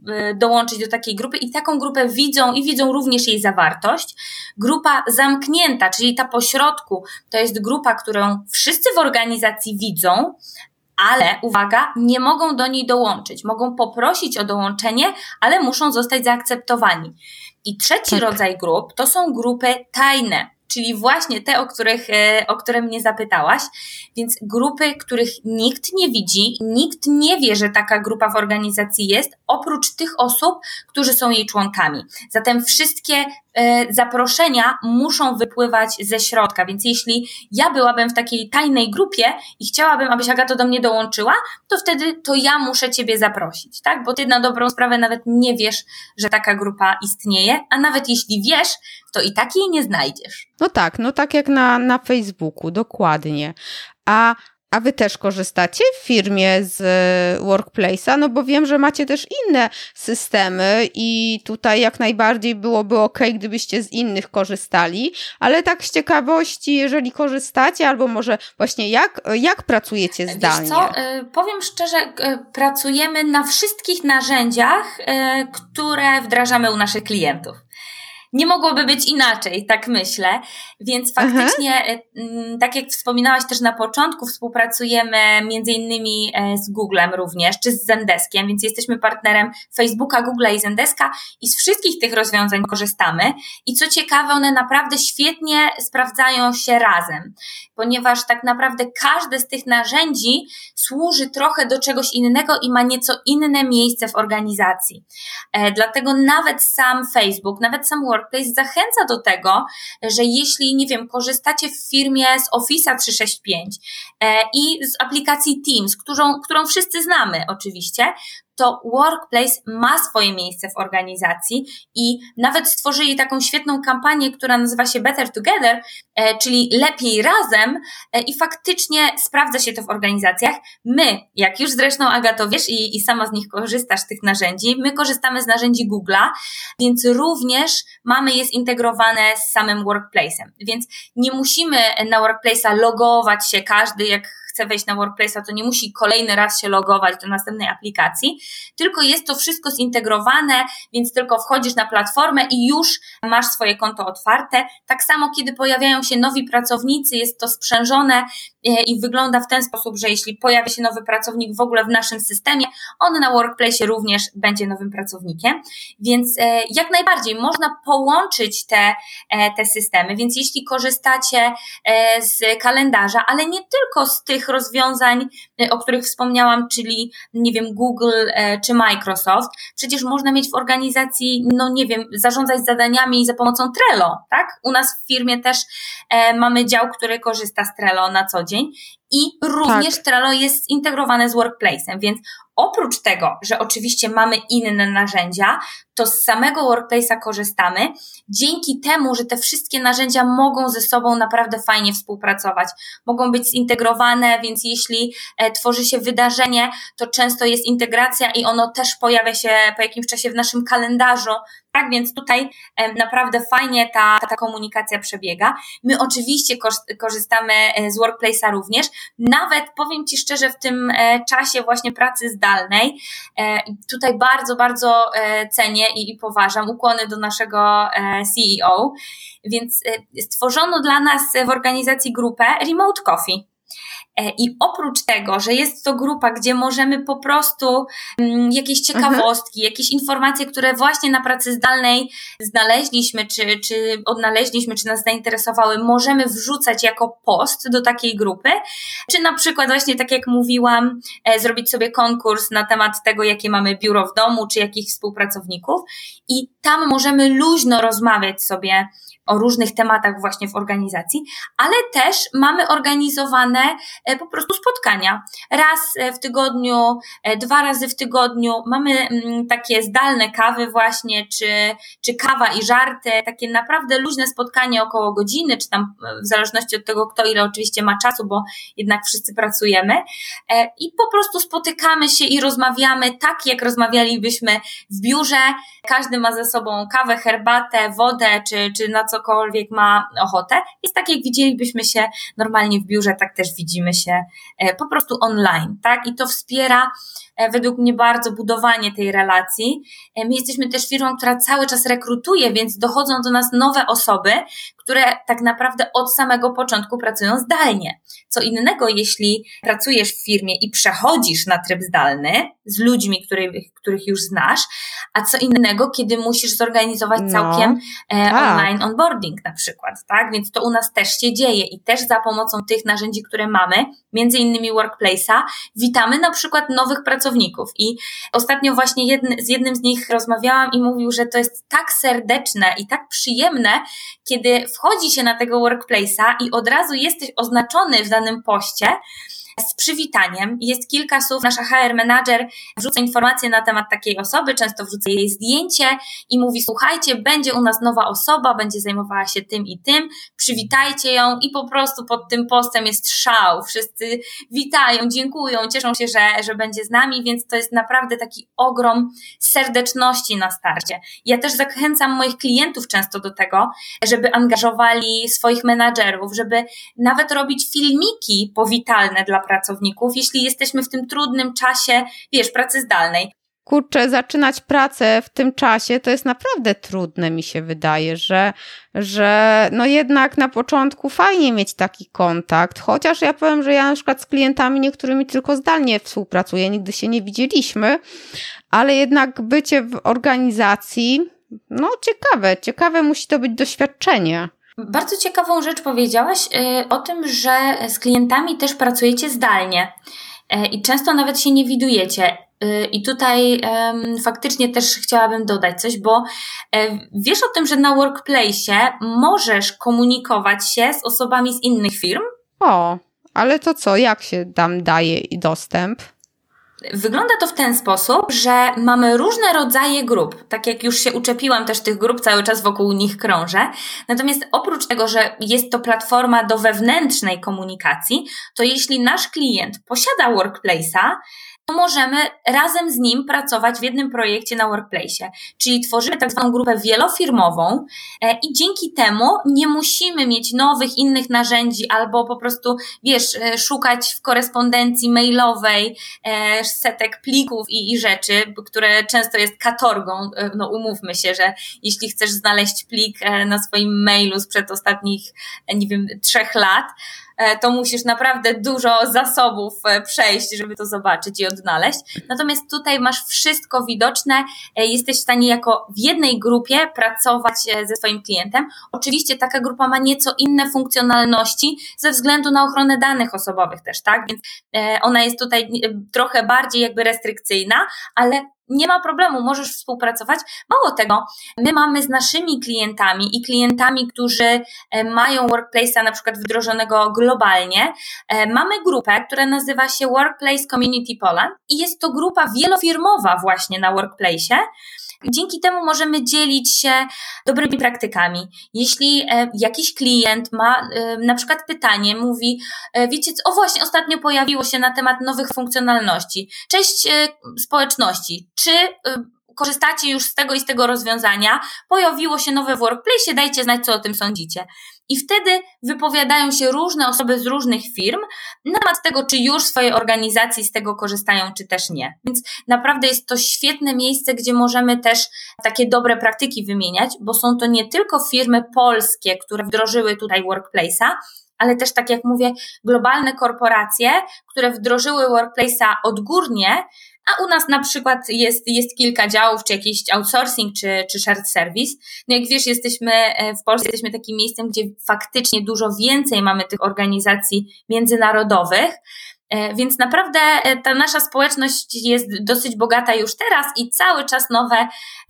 y, dołączyć do takiej grupy i taką grupę widzą i widzą również jej zawartość. Grupa zamknięta, czyli ta pośrodku, to jest grupa, którą wszyscy w organizacji widzą, ale uwaga, nie mogą do niej dołączyć. Mogą poprosić o dołączenie, ale muszą zostać zaakceptowani. I trzeci tak. rodzaj grup to są grupy tajne czyli właśnie te, o, których, e, o które mnie zapytałaś. Więc grupy, których nikt nie widzi, nikt nie wie, że taka grupa w organizacji jest, oprócz tych osób, którzy są jej członkami. Zatem wszystkie zaproszenia muszą wypływać ze środka, więc jeśli ja byłabym w takiej tajnej grupie i chciałabym, abyś Agato do mnie dołączyła, to wtedy to ja muszę Ciebie zaprosić, tak? Bo Ty na dobrą sprawę nawet nie wiesz, że taka grupa istnieje, a nawet jeśli wiesz, to i tak jej nie znajdziesz. No tak, no tak jak na, na Facebooku, dokładnie. A a wy też korzystacie w firmie z e, Workplace'a? No bo wiem, że macie też inne systemy i tutaj jak najbardziej byłoby ok, gdybyście z innych korzystali, ale tak z ciekawości, jeżeli korzystacie, albo może właśnie jak, jak pracujecie zdalnie? Wiesz co, e, powiem szczerze, e, pracujemy na wszystkich narzędziach, które wdrażamy u naszych klientów nie mogłoby być inaczej, tak myślę. Więc faktycznie, Aha. E, tak jak wspominałaś też na początku, współpracujemy między innymi e, z Googlem również, czy z Zendeskiem, więc jesteśmy partnerem Facebooka, Google'a i Zendeska i z wszystkich tych rozwiązań korzystamy. I co ciekawe, one naprawdę świetnie sprawdzają się razem, ponieważ tak naprawdę każde z tych narzędzi służy trochę do czegoś innego i ma nieco inne miejsce w organizacji. E, dlatego nawet sam Facebook, nawet sam Word Workplace zachęca do tego, że jeśli, nie wiem, korzystacie w firmie z Office'a 365 e, i z aplikacji Teams, którą, którą wszyscy znamy oczywiście, to workplace ma swoje miejsce w organizacji i nawet stworzyli taką świetną kampanię, która nazywa się Better Together, e, czyli lepiej razem e, i faktycznie sprawdza się to w organizacjach. My, jak już zresztą Agato wiesz i, i sama z nich korzystasz, tych narzędzi, my korzystamy z narzędzi Google'a, więc również mamy je zintegrowane z samym workplace'em. Więc nie musimy na workplace'a logować się każdy, jak chce wejść na Workplace'a, to nie musi kolejny raz się logować do następnej aplikacji, tylko jest to wszystko zintegrowane, więc tylko wchodzisz na platformę i już masz swoje konto otwarte. Tak samo, kiedy pojawiają się nowi pracownicy, jest to sprzężone i wygląda w ten sposób, że jeśli pojawia się nowy pracownik w ogóle w naszym systemie, on na Workplace również będzie nowym pracownikiem. Więc e, jak najbardziej można połączyć te, e, te systemy. Więc jeśli korzystacie z kalendarza, ale nie tylko z tych rozwiązań, o których wspomniałam, czyli nie wiem, Google czy Microsoft, przecież można mieć w organizacji, no nie wiem, zarządzać zadaniami za pomocą Trello, tak? U nas w firmie też e, mamy dział, który korzysta z Trello na co dzień i również tak. Trello jest zintegrowane z Workplace'em, więc oprócz tego, że oczywiście mamy inne narzędzia, to z samego Workplace'a korzystamy, dzięki temu, że te wszystkie narzędzia mogą ze sobą naprawdę fajnie współpracować, mogą być zintegrowane, więc jeśli e, tworzy się wydarzenie, to często jest integracja i ono też pojawia się po jakimś czasie w naszym kalendarzu, tak więc tutaj e, naprawdę fajnie ta, ta komunikacja przebiega. My oczywiście korzystamy e, z Workplace'a również, nawet powiem Ci szczerze, w tym czasie właśnie pracy zdalnej, tutaj bardzo, bardzo cenię i, poważam. Ukłony do naszego e, CEO. Więc e, stworzono dla nas w organizacji grupę Remote Coffee. E, I oprócz tego, że jest to grupa, gdzie możemy po prostu mm, jakieś ciekawostki, mhm. jakieś informacje, które właśnie na pracy zdalnej znaleźliśmy, czy, czy odnaleźliśmy, czy nas zainteresowały, możemy wrzucać jako post do takiej grupy, czy na przykład właśnie tak jak mówiłam, e, zrobić sobie konkurs na temat tego, jakie mamy biuro w domu, czy jakich współpracowników i tam możemy luźno rozmawiać sobie o różnych tematach właśnie w organizacji, ale też mamy organizowane e, po prostu spotkania. Raz e, w tygodniu, e, dwa razy w tygodniu mamy mm, takie zdalne kawy właśnie, czy, czy kawa i żarty, takie naprawdę luźne spotkanie około godziny, czy tam w zależności od tego, kto ile oczywiście ma czasu, bo jednak wszyscy pracujemy i po prostu spotykamy się i rozmawiamy tak, jak rozmawialibyśmy w biurze. Każdy ma ze sobą kawę, herbatę, wodę, czy, czy na cokolwiek ma ochotę. Jest tak, jak widzielibyśmy się normalnie w biurze, tak też widzimy się e, po prostu online, tak? I to wspiera E, według mnie bardzo budowanie tej relacji. E, my jesteśmy też firmą, która cały czas rekrutuje, więc dochodzą do nas nowe osoby, które tak naprawdę od samego początku pracują zdalnie. Co innego, jeśli pracujesz w firmie i przechodzisz na tryb zdalny z ludźmi, których, których już znasz, a co innego, kiedy musisz zorganizować no, całkiem e, tak. online onboarding na przykład, tak? Więc to u nas też się dzieje i też za pomocą tych narzędzi, które mamy, między innymi Workplace'a, witamy na przykład nowych pracowników. I ostatnio właśnie jedny, z jednym z nich rozmawiałam i mówił, że to jest tak serdeczne i tak przyjemne, kiedy wchodzi się na tego workplace'a i od razu jesteś oznaczony w danym poście, z przywitaniem. Jest kilka słów. Nasza HR manager wrzuca informacje na temat takiej osoby, często wrzuca jej zdjęcie i mówi: Słuchajcie, będzie u nas nowa osoba, będzie zajmowała się tym i tym, przywitajcie ją i po prostu pod tym postem jest szał. Wszyscy witają, dziękują, cieszą się, że, że będzie z nami, więc to jest naprawdę taki ogrom serdeczności na starcie. Ja też zachęcam moich klientów często do tego, żeby angażowali swoich menadżerów, żeby nawet robić filmiki powitalne dla pracowników, jeśli jesteśmy w tym trudnym czasie, wiesz, pracy zdalnej. Kurczę, zaczynać pracę w tym czasie to jest naprawdę trudne, mi się wydaje, że, że no jednak na początku fajnie mieć taki kontakt, chociaż ja powiem, że ja na przykład z klientami niektórymi tylko zdalnie współpracuję, nigdy się nie widzieliśmy, ale jednak bycie w organizacji, no ciekawe, ciekawe musi to być doświadczenie. Bardzo ciekawą rzecz powiedziałaś y, o tym, że z klientami też pracujecie zdalnie y, i często nawet się nie widujecie. Y, I tutaj faktycznie też chciałabym dodać coś, bo wiesz o tym, że na workplace możesz komunikować się z osobami z innych firm? O, ale to co, jak się tam daje dostęp? Wygląda to w ten sposób, że mamy różne rodzaje grup. Tak jak już się uczepiłam też tych grup, cały czas wokół nich krążę. Natomiast oprócz tego, że jest to platforma do wewnętrznej komunikacji, to jeśli nasz klient posiada workplace'a, możemy razem z nim pracować w jednym projekcie na workplace. Czyli tworzymy tak zwaną grupę wielofirmową e, i dzięki temu nie musimy mieć nowych, innych narzędzi albo po prostu, wiesz, e, szukać w korespondencji mailowej e, setek plików i, i rzeczy, które często jest katorgą. No umówmy się, że jeśli chcesz znaleźć plik na swoim mailu sprzed ostatnich, nie wiem, trzech lat, to musisz naprawdę dużo zasobów e, przejść, żeby to zobaczyć i odnaleźć. Natomiast tutaj masz wszystko widoczne, e, jesteś w stanie jako w jednej grupie pracować ze swoim klientem. Oczywiście taka grupa ma nieco inne funkcjonalności ze względu na ochronę danych osobowych też, tak? Więc ona jest tutaj trochę bardziej jakby restrykcyjna, ale nie ma problemu, możesz współpracować. Mało tego, my mamy z naszymi klientami i klientami, którzy e, mają Workplace'a na przykład wdrożonego globalnie, e, mamy grupę, która nazywa się Workplace Community Poland i jest to grupa wielofirmowa właśnie na Workplace'ie, Dzięki temu możemy dzielić się dobrymi praktykami. Jeśli e, jakiś klient ma na przykład pytanie, mówi, wiecie, o właśnie, ostatnio pojawiło się na temat nowych funkcjonalności. Cześć społeczności, czy korzystacie już z tego i z tego rozwiązania, pojawiło się nowe w Workplace, dajcie znać, co o tym sądzicie. I wtedy wypowiadają się różne osoby z różnych firm na temat tego, czy już w swojej organizacji z tego korzystają, czy też nie. Więc naprawdę jest to świetne miejsce, gdzie możemy też takie dobre praktyki wymieniać, bo są to nie tylko firmy polskie, które wdrożyły tutaj Workplace'a, ale też, tak jak mówię, globalne korporacje, które wdrożyły Workplace'a odgórnie, a u nas na przykład jest, jest kilka działów, czy jakiś outsourcing, czy, czy shared service. No jak wiesz, jesteśmy e, w Polsce, jesteśmy takim miejscem, gdzie faktycznie dużo więcej mamy tych organizacji międzynarodowych. E, więc naprawdę e, ta nasza społeczność jest dosyć bogata już teraz i cały czas nowe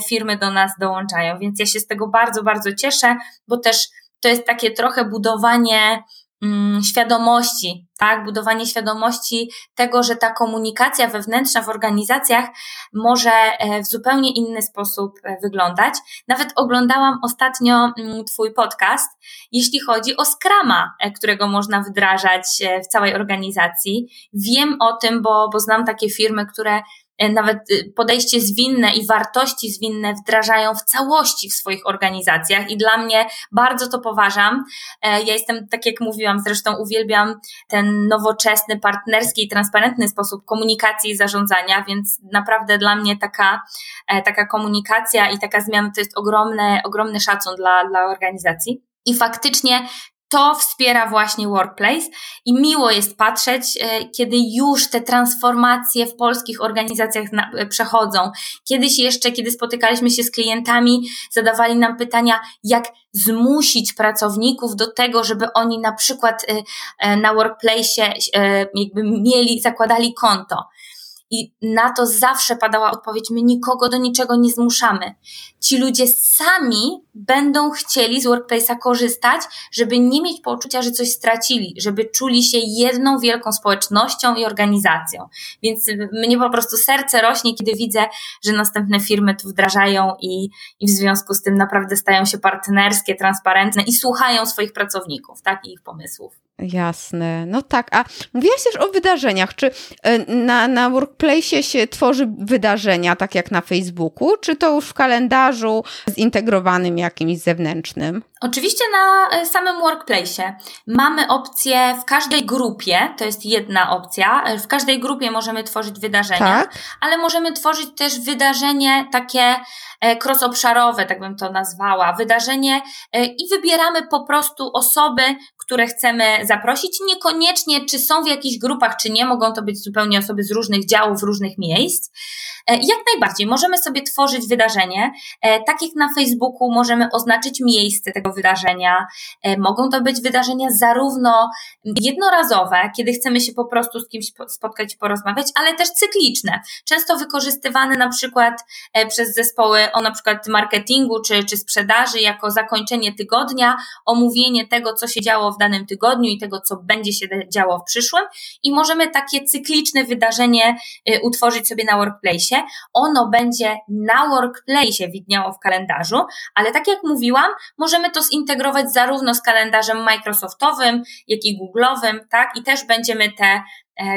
firmy do nas dołączają. Więc ja się z tego bardzo, bardzo cieszę, bo też to jest takie trochę budowanie świadomości, tak? Budowanie świadomości tego, że ta komunikacja wewnętrzna w organizacjach może e, w zupełnie inny sposób e, wyglądać. Nawet oglądałam ostatnio mm, Twój podcast, jeśli chodzi o Scrama, e, którego można wdrażać w całej organizacji. Wiem o tym, bo, bo znam takie firmy, które nawet y, podejście zwinne i wartości zwinne wdrażają w całości w swoich organizacjach i dla mnie bardzo to poważam. E, ja jestem, tak jak mówiłam, zresztą uwielbiam ten nowoczesny, partnerski i transparentny sposób komunikacji i zarządzania, więc naprawdę dla mnie taka, e, taka komunikacja i taka zmiana to jest ogromny, ogromny szacun dla, dla organizacji. I faktycznie to wspiera właśnie Workplace i miło jest patrzeć, e, kiedy już te transformacje w polskich organizacjach e, przechodzą. Kiedyś jeszcze, kiedy spotykaliśmy się z klientami, zadawali nam pytania, jak zmusić pracowników do tego, żeby oni na przykład e, na Workplace jakby mieli, zakładali konto. I na to zawsze padała odpowiedź: My nikogo do niczego nie zmuszamy. Ci ludzie sami będą chcieli z workplace'a korzystać, żeby nie mieć poczucia, że coś stracili, żeby czuli się jedną wielką społecznością i organizacją. Więc mnie po prostu serce rośnie, kiedy widzę, że następne firmy tu wdrażają i, i w związku z tym naprawdę stają się partnerskie, transparentne i słuchają swoich pracowników, tak, i ich pomysłów. Jasne. No tak, a mówiłaś też o wydarzeniach. Czy e, na, na Workplace się tworzy wydarzenia, tak jak na Facebooku, czy to już w kalendarzu zintegrowanym jakimś zewnętrznym? Oczywiście na e, samym Workplace mamy opcję w każdej grupie, to jest jedna opcja, e, w każdej grupie możemy tworzyć wydarzenia, tak? ale możemy tworzyć też wydarzenie takie cross-obszarowe, tak bym to nazwała, wydarzenie i wybieramy po prostu osoby, które chcemy zaprosić. Niekoniecznie, czy są w jakichś grupach, czy nie, mogą to być zupełnie osoby z różnych działów, różnych miejsc. E, jak najbardziej, możemy sobie tworzyć wydarzenie. E, tak jak na Facebooku możemy oznaczyć miejsce tego wydarzenia. E, mogą to być wydarzenia zarówno jednorazowe, kiedy chcemy się po prostu z kimś spotkać i porozmawiać, ale też cykliczne. Często wykorzystywane na przykład e, przez zespoły o na przykład marketingu czy, czy sprzedaży jako zakończenie tygodnia, omówienie tego, co się działo w danym tygodniu i tego, co będzie się działo w przyszłym i możemy takie cykliczne wydarzenie e, utworzyć sobie na workplace. Ono będzie na workplace widniało w kalendarzu, ale tak jak mówiłam, możemy to zintegrować zarówno z kalendarzem Microsoftowym, jak i Google'owym, tak? I też będziemy te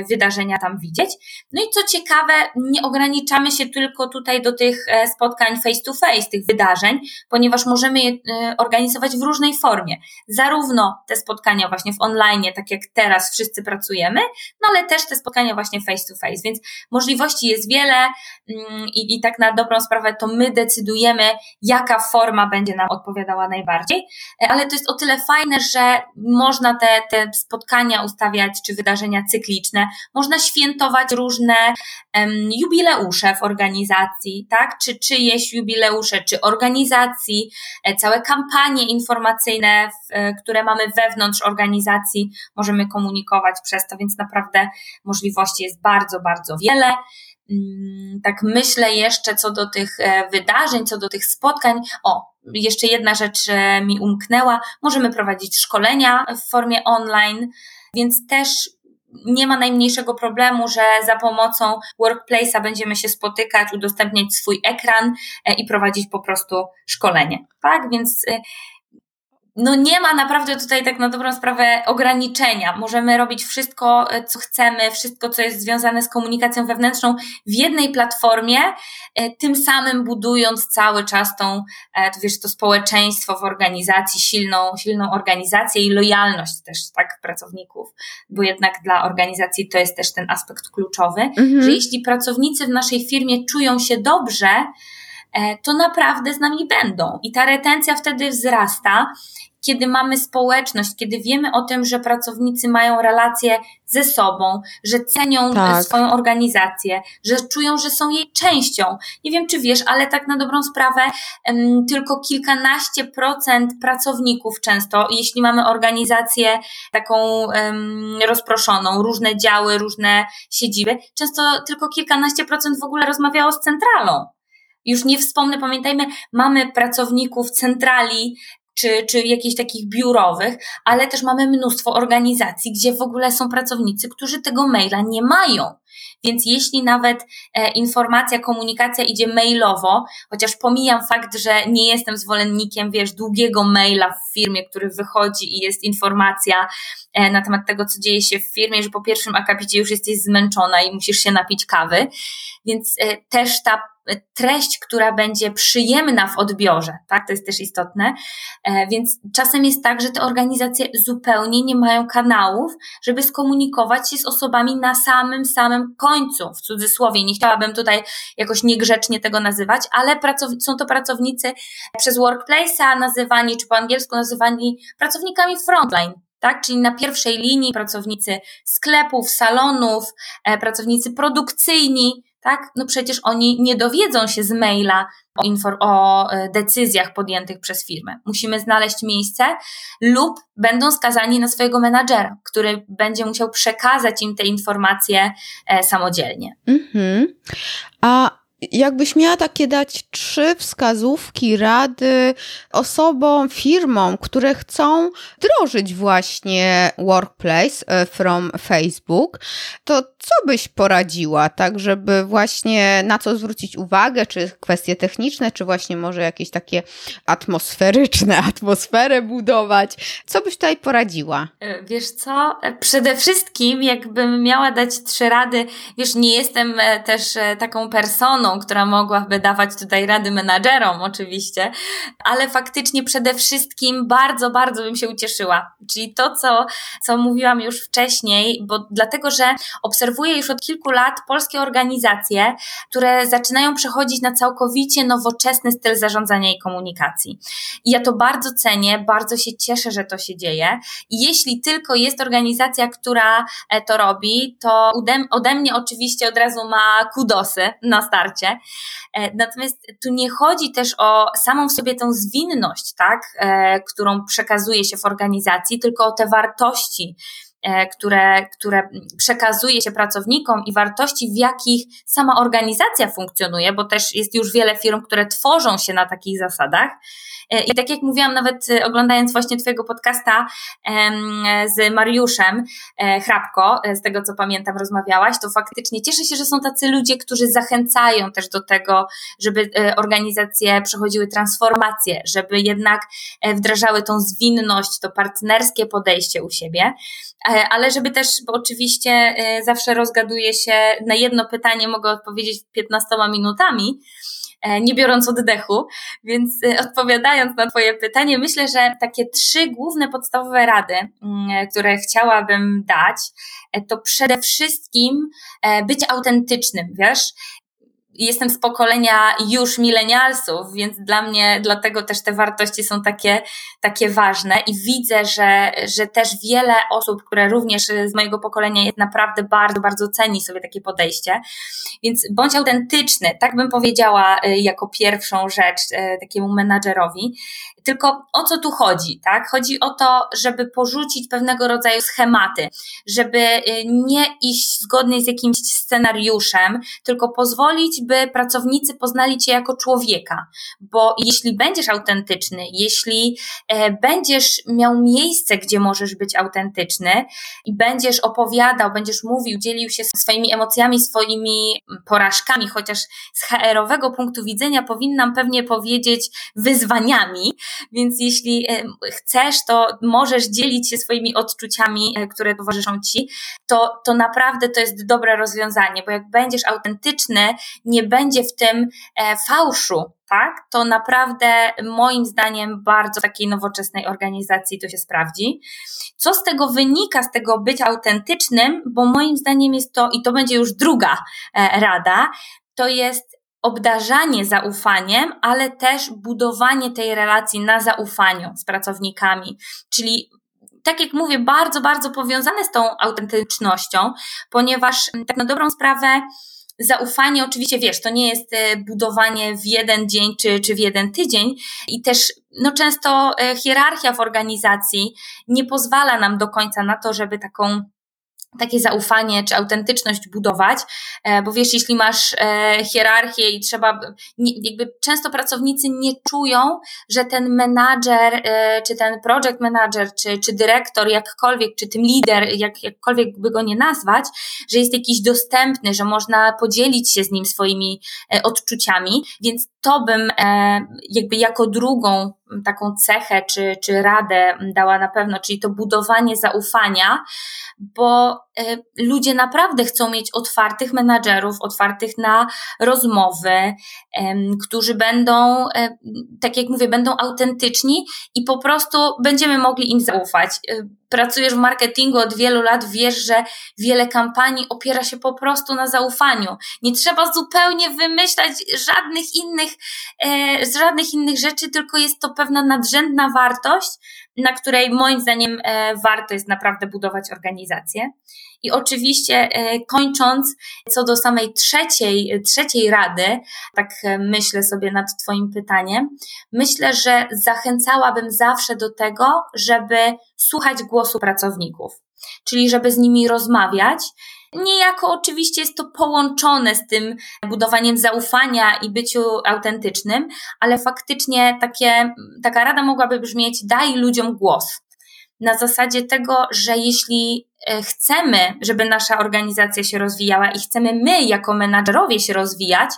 wydarzenia tam widzieć. No i co ciekawe, nie ograniczamy się tylko tutaj do tych e, spotkań face to face, tych wydarzeń, ponieważ możemy je e, organizować w różnej formie. Zarówno te spotkania właśnie w online, tak jak teraz wszyscy pracujemy, no ale też te spotkania właśnie face to face, więc możliwości jest wiele mm, i, i tak na dobrą sprawę to my decydujemy, jaka forma będzie nam odpowiadała najbardziej, ale to jest o tyle fajne, że można te, te spotkania ustawiać czy wydarzenia cykliczne, można świętować różne um, jubileusze w organizacji, tak? Czy czyjeś jubileusze, czy organizacji, e, całe kampanie informacyjne, w, e, które mamy wewnątrz organizacji, możemy komunikować przez to, więc naprawdę możliwości jest bardzo, bardzo wiele. Mm, tak myślę jeszcze co do tych e, wydarzeń, co do tych spotkań. O, jeszcze jedna rzecz mi umknęła. Możemy prowadzić szkolenia w formie online, więc też nie ma najmniejszego problemu, że za pomocą workplace'a będziemy się spotykać, udostępniać swój ekran e, i prowadzić po prostu szkolenie. Tak, więc e, no nie ma naprawdę tutaj tak na dobrą sprawę ograniczenia. Możemy robić wszystko, e, co chcemy, wszystko, co jest związane z komunikacją wewnętrzną w jednej platformie, e, tym samym budując cały czas tą, e, to wiesz, to społeczeństwo w organizacji, silną, silną organizację i lojalność też, tak, pracowników, bo jednak dla organizacji to jest też ten aspekt kluczowy, mhm. że jeśli pracownicy w naszej firmie czują się dobrze, to naprawdę z nami będą. I ta retencja wtedy wzrasta kiedy mamy społeczność, kiedy wiemy o tym, że pracownicy mają relacje ze sobą, że cenią tak. swoją organizację, że czują, że są jej częścią. Nie wiem, czy wiesz, ale tak na dobrą sprawę, tylko kilkanaście procent pracowników często, jeśli mamy organizację taką rozproszoną, różne działy, różne siedziby, często tylko kilkanaście procent w ogóle rozmawiało z centralą. Już nie wspomnę, pamiętajmy, mamy pracowników centrali czy, czy jakichś takich biurowych, ale też mamy mnóstwo organizacji, gdzie w ogóle są pracownicy, którzy tego maila nie mają. Więc jeśli nawet e, informacja, komunikacja idzie mailowo, chociaż pomijam fakt, że nie jestem zwolennikiem, wiesz, długiego maila w firmie, który wychodzi i jest informacja e, na temat tego, co dzieje się w firmie, że po pierwszym akapicie już jesteś zmęczona i musisz się napić kawy. Więc e, też ta treść, która będzie przyjemna w odbiorze, tak? To jest też istotne. E, więc czasem jest tak, że te organizacje zupełnie nie mają kanałów, żeby skomunikować się z osobami na samym, samym końcu, w cudzysłowie. Nie chciałabym tutaj jakoś niegrzecznie tego nazywać, ale są to pracownicy przez workplace'a nazywani, czy po angielsku nazywani pracownikami frontline tak? Czyli na pierwszej linii pracownicy sklepów, salonów, e, pracownicy produkcyjni, tak? No przecież oni nie dowiedzą się z maila o, infor- o e, decyzjach podjętych przez firmę. Musimy znaleźć miejsce lub będą skazani na swojego menadżera, który będzie musiał przekazać im te informacje e, samodzielnie. Mhm. A Jakbyś miała takie dać trzy wskazówki, rady osobom, firmom, które chcą wdrożyć właśnie Workplace e, from Facebook, to co byś poradziła, tak, żeby właśnie na co zwrócić uwagę, czy kwestie techniczne, czy właśnie może jakieś takie atmosferyczne, <laughs> atmosferę budować? Co byś tutaj poradziła? E, wiesz co, e, przede wszystkim jakbym miała dać trzy rady, wiesz, nie jestem też taką personą, która mogłaby dawać tutaj rady menadżerom oczywiście, ale faktycznie przede wszystkim bardzo, bardzo bym się ucieszyła. Czyli to, co, co mówiłam już wcześniej, bo dlatego, że obserwuję już od kilku lat polskie organizacje, które zaczynają przechodzić na całkowicie nowoczesny styl zarządzania i komunikacji. I ja to bardzo cenię, bardzo się cieszę, że to się dzieje. I jeśli tylko jest organizacja, która e, to robi, to ode mnie oczywiście od razu ma kudosy na starcie, temacie. Natomiast tu nie chodzi też o samą w sobie tą zwinność, tak, którą przekazuje się w organizacji, tylko o te wartości, E, które, które przekazuje się pracownikom i wartości, w jakich sama organizacja funkcjonuje, bo też jest już wiele firm, które tworzą się na takich zasadach. E, I tak jak mówiłam, nawet e, oglądając właśnie Twojego podcasta z Mariuszem Hrabko, z tego co pamiętam, rozmawiałaś, to faktycznie cieszę się, że są tacy ludzie, którzy zachęcają też do tego, żeby organizacje przechodziły transformację, żeby jednak wdrażały tą zwinność, to partnerskie podejście u siebie. E, ale żeby też, bo oczywiście e, zawsze rozgaduję się, na jedno pytanie mogę odpowiedzieć 15 minutami, e, nie biorąc oddechu, więc odpowiadając na Twoje pytanie, myślę, że takie trzy główne podstawowe rady, mm, które chciałabym dać, to przede wszystkim być autentycznym, wiesz, jestem z pokolenia już milenialsów, więc dla mnie, dlatego też te wartości są takie, takie ważne i widzę, że, że też wiele osób, które również z mojego pokolenia jest naprawdę bardzo, bardzo ceni sobie takie podejście. Więc bądź autentyczny, tak bym powiedziała y, jako pierwszą rzecz y, takiemu menadżerowi. Tylko o co tu chodzi, tak? Chodzi o to, żeby porzucić pewnego rodzaju schematy, żeby y, nie iść zgodnie z jakimś scenariuszem, tylko pozwolić, by pracownicy poznali Cię jako człowieka. Bo jeśli będziesz autentyczny, jeśli e, będziesz miał miejsce, gdzie możesz być autentyczny i będziesz opowiadał, będziesz mówił, dzielił się swoimi emocjami, swoimi porażkami, chociaż z HR-owego punktu widzenia powinnam pewnie powiedzieć wyzwaniami, więc jeśli e, chcesz, to możesz dzielić się swoimi odczuciami, e, które towarzyszą Ci, to, to naprawdę to jest dobre rozwiązanie, bo jak będziesz autentyczny, nie będzie w tym e, fałszu, tak, to naprawdę moim zdaniem bardzo takiej nowoczesnej organizacji to się sprawdzi. Co z tego wynika, z tego bycia autentycznym, bo moim zdaniem jest to, i to będzie już druga e, rada, to jest obdarzanie zaufaniem, ale też budowanie tej relacji na zaufaniu z pracownikami. Czyli tak jak mówię, bardzo, bardzo powiązane z tą autentycznością, ponieważ tak na dobrą sprawę zaufanie. Oczywiście, wiesz, to nie jest e, budowanie w jeden dzień czy, czy w jeden tydzień. I też no często e, hierarchia w organizacji nie pozwala nam do końca na to, żeby taką takie zaufanie czy autentyczność budować, e, bo wiesz, jeśli masz e, hierarchię i trzeba, jakby często pracownicy nie czują, że ten menadżer, e, czy ten project manager, czy, czy dyrektor, jakkolwiek, czy tym lider, jak, jakkolwiek by go nie nazwać, że jest jakiś dostępny, że można podzielić się z nim swoimi odczuciami, więc to bym jakby jako drugą taką cechę czy, czy radę dała na pewno, czyli to budowanie zaufania, bo e, ludzie naprawdę chcą mieć otwartych menadżerów, otwartych na rozmowy, którzy będą, e, tak jak mówię, będą autentyczni i po prostu będziemy mogli im zaufać. E, pracujesz w marketingu od wielu lat, wiesz, że wiele kampanii opiera się po prostu na zaufaniu. Nie trzeba zupełnie wymyślać żadnych innych, żadnych innych rzeczy, tylko jest to pewna nadrzędna wartość, na której moim zdaniem e, warto jest naprawdę budować organizację. I oczywiście e, kończąc, co do samej trzeciej, trzeciej rady, tak e, myślę sobie nad Twoim pytaniem, myślę, że zachęcałabym zawsze do tego, żeby słuchać głosu pracowników, czyli żeby z nimi rozmawiać Niejako oczywiście jest to połączone z tym budowaniem zaufania i byciu autentycznym, ale faktycznie takie, taka rada mogłaby brzmieć: daj ludziom głos. Na zasadzie tego, że jeśli chcemy, żeby nasza organizacja się rozwijała i chcemy my jako menadżerowie się rozwijać,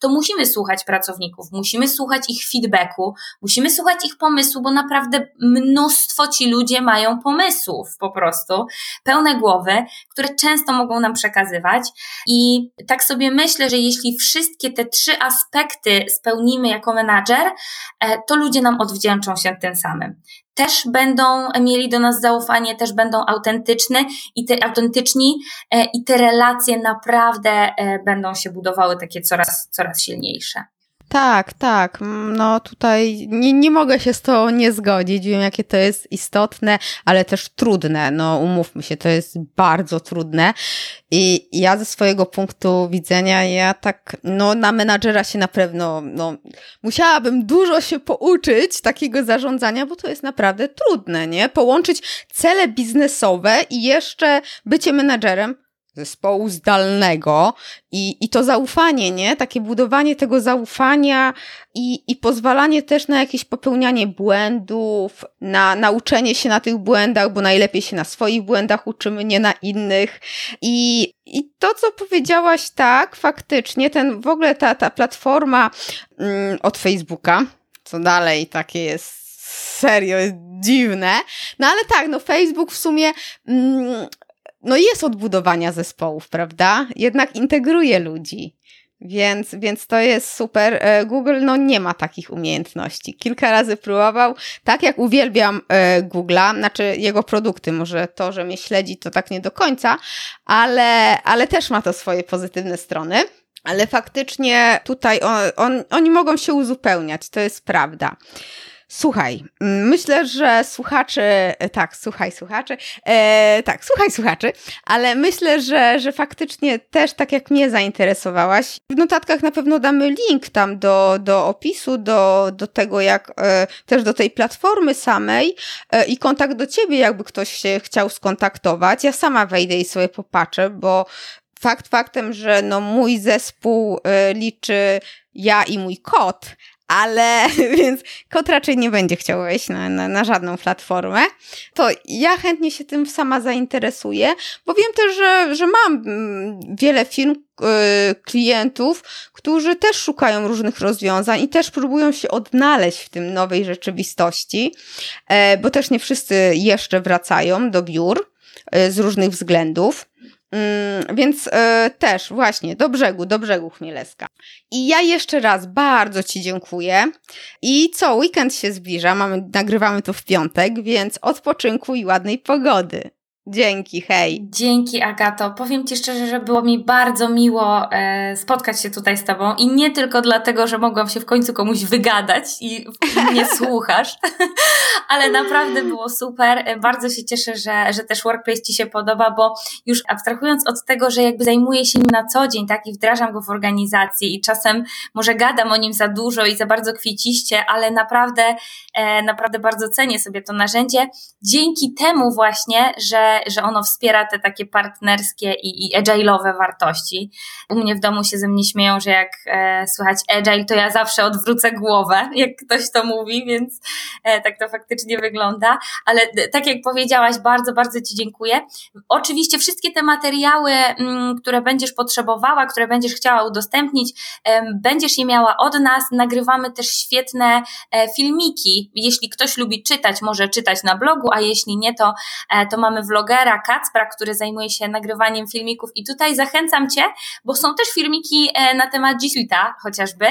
to musimy słuchać pracowników, musimy słuchać ich feedbacku, musimy słuchać ich pomysłu, bo naprawdę mnóstwo ci ludzie mają pomysłów po prostu, pełne głowy, które często mogą nam przekazywać. I tak sobie myślę, że jeśli wszystkie te trzy aspekty spełnimy jako menadżer, e, to ludzie nam odwdzięczą się tym samym też będą mieli do nas zaufanie, też będą autentyczne i te autentyczni e, i te relacje naprawdę e, będą się budowały takie coraz, coraz silniejsze. Tak, tak. No tutaj nie, nie mogę się z to nie zgodzić. Wiem, jakie to jest istotne, ale też trudne. No umówmy się, to jest bardzo trudne. I ja ze swojego punktu widzenia, ja tak, no na menadżera się na pewno, no musiałabym dużo się pouczyć takiego zarządzania, bo to jest naprawdę trudne, nie? Połączyć cele biznesowe i jeszcze bycie menadżerem zespołu zdalnego i, i to zaufanie, nie? Takie budowanie tego zaufania i, i pozwalanie też na jakieś popełnianie błędów, na nauczenie się na tych błędach, bo najlepiej się na swoich błędach uczymy, nie na innych. I, i to, co powiedziałaś, tak, faktycznie, ten w ogóle ta, ta platforma mm, od Facebooka, co dalej takie jest serio, jest dziwne. No ale tak, no Facebook w sumie mm, no jest odbudowania zespołów, prawda? Jednak integruje ludzi. Więc, więc to jest super. E, Google no, nie ma takich umiejętności. Kilka razy próbował. Tak jak uwielbiam e, Google'a, znaczy jego produkty, może to, że mnie śledzi, to tak nie do końca, ale, ale też ma to swoje pozytywne strony. Ale faktycznie tutaj on, on, oni mogą się uzupełniać, to jest prawda. Słuchaj, mm, myślę, że słuchacze, e, tak, słuchaj, słuchacze, e, tak, słuchaj, słuchaczy, ale myślę, że, że faktycznie też tak jak mnie zainteresowałaś, w notatkach na pewno damy link tam do, do opisu, do, do tego, jak e, też do tej platformy samej e, i kontakt do ciebie, jakby ktoś się chciał skontaktować. Ja sama wejdę i sobie popatrzę, bo fakt faktem, że no mój zespół e, liczy ja i mój kot, ale <laughs> więc kot raczej nie będzie chciał wejść na, na, na, żadną platformę, to ja chętnie się tym sama zainteresuję, bo wiem też, że, że mam mm, wiele firm, y, klientów, którzy też szukają różnych rozwiązań i też próbują się odnaleźć w tym nowej rzeczywistości, e, bo też nie wszyscy jeszcze wracają do biur e, z różnych względów. Mm, więc e, też właśnie do brzegu, do brzegu Chmielewska. I ja jeszcze raz bardzo Ci dziękuję. I co, weekend się zbliża, mamy, nagrywamy to w piątek, więc odpoczynku i ładnej pogody. Dzięki, hej. Dzięki, Agato. Powiem Ci szczerze, że było mi bardzo miło e, spotkać się tutaj z Tobą i nie tylko dlatego, że mogłam się w końcu komuś wygadać i mnie <laughs> słuchasz, <laughs> ale naprawdę było super. E, bardzo się cieszę, że, że też Workplace Ci się podoba, bo już abstrahując od tego, że jakby zajmuję się nim na co dzień, tak, i wdrażam go w organizacji i czasem może gadam o nim za dużo i za bardzo kwieciście, ale naprawdę, e, naprawdę bardzo cenię sobie to narzędzie. Dzięki temu właśnie, że że, ono wspiera te takie partnerskie i, i agile'owe wartości. U mnie w domu się ze mnie śmieją, że jak e, słychać agile, to ja zawsze odwrócę głowę, <laughs> jak ktoś to mówi, więc e, tak to faktycznie wygląda. Ale tak jak powiedziałaś, bardzo, bardzo Ci dziękuję. Oczywiście wszystkie te materiały, m, mm, które będziesz potrzebowała, które będziesz chciała udostępnić, e, będziesz je miała od nas. Nagrywamy też świetne e, filmiki. Jeśli ktoś lubi czytać, może czytać na blogu, a jeśli nie, to, e, to mamy vlog vlogera Kacpra, który zajmuje się nagrywaniem filmików. I tutaj zachęcam Cię, bo są też filmiki e, na temat G Suite'a chociażby,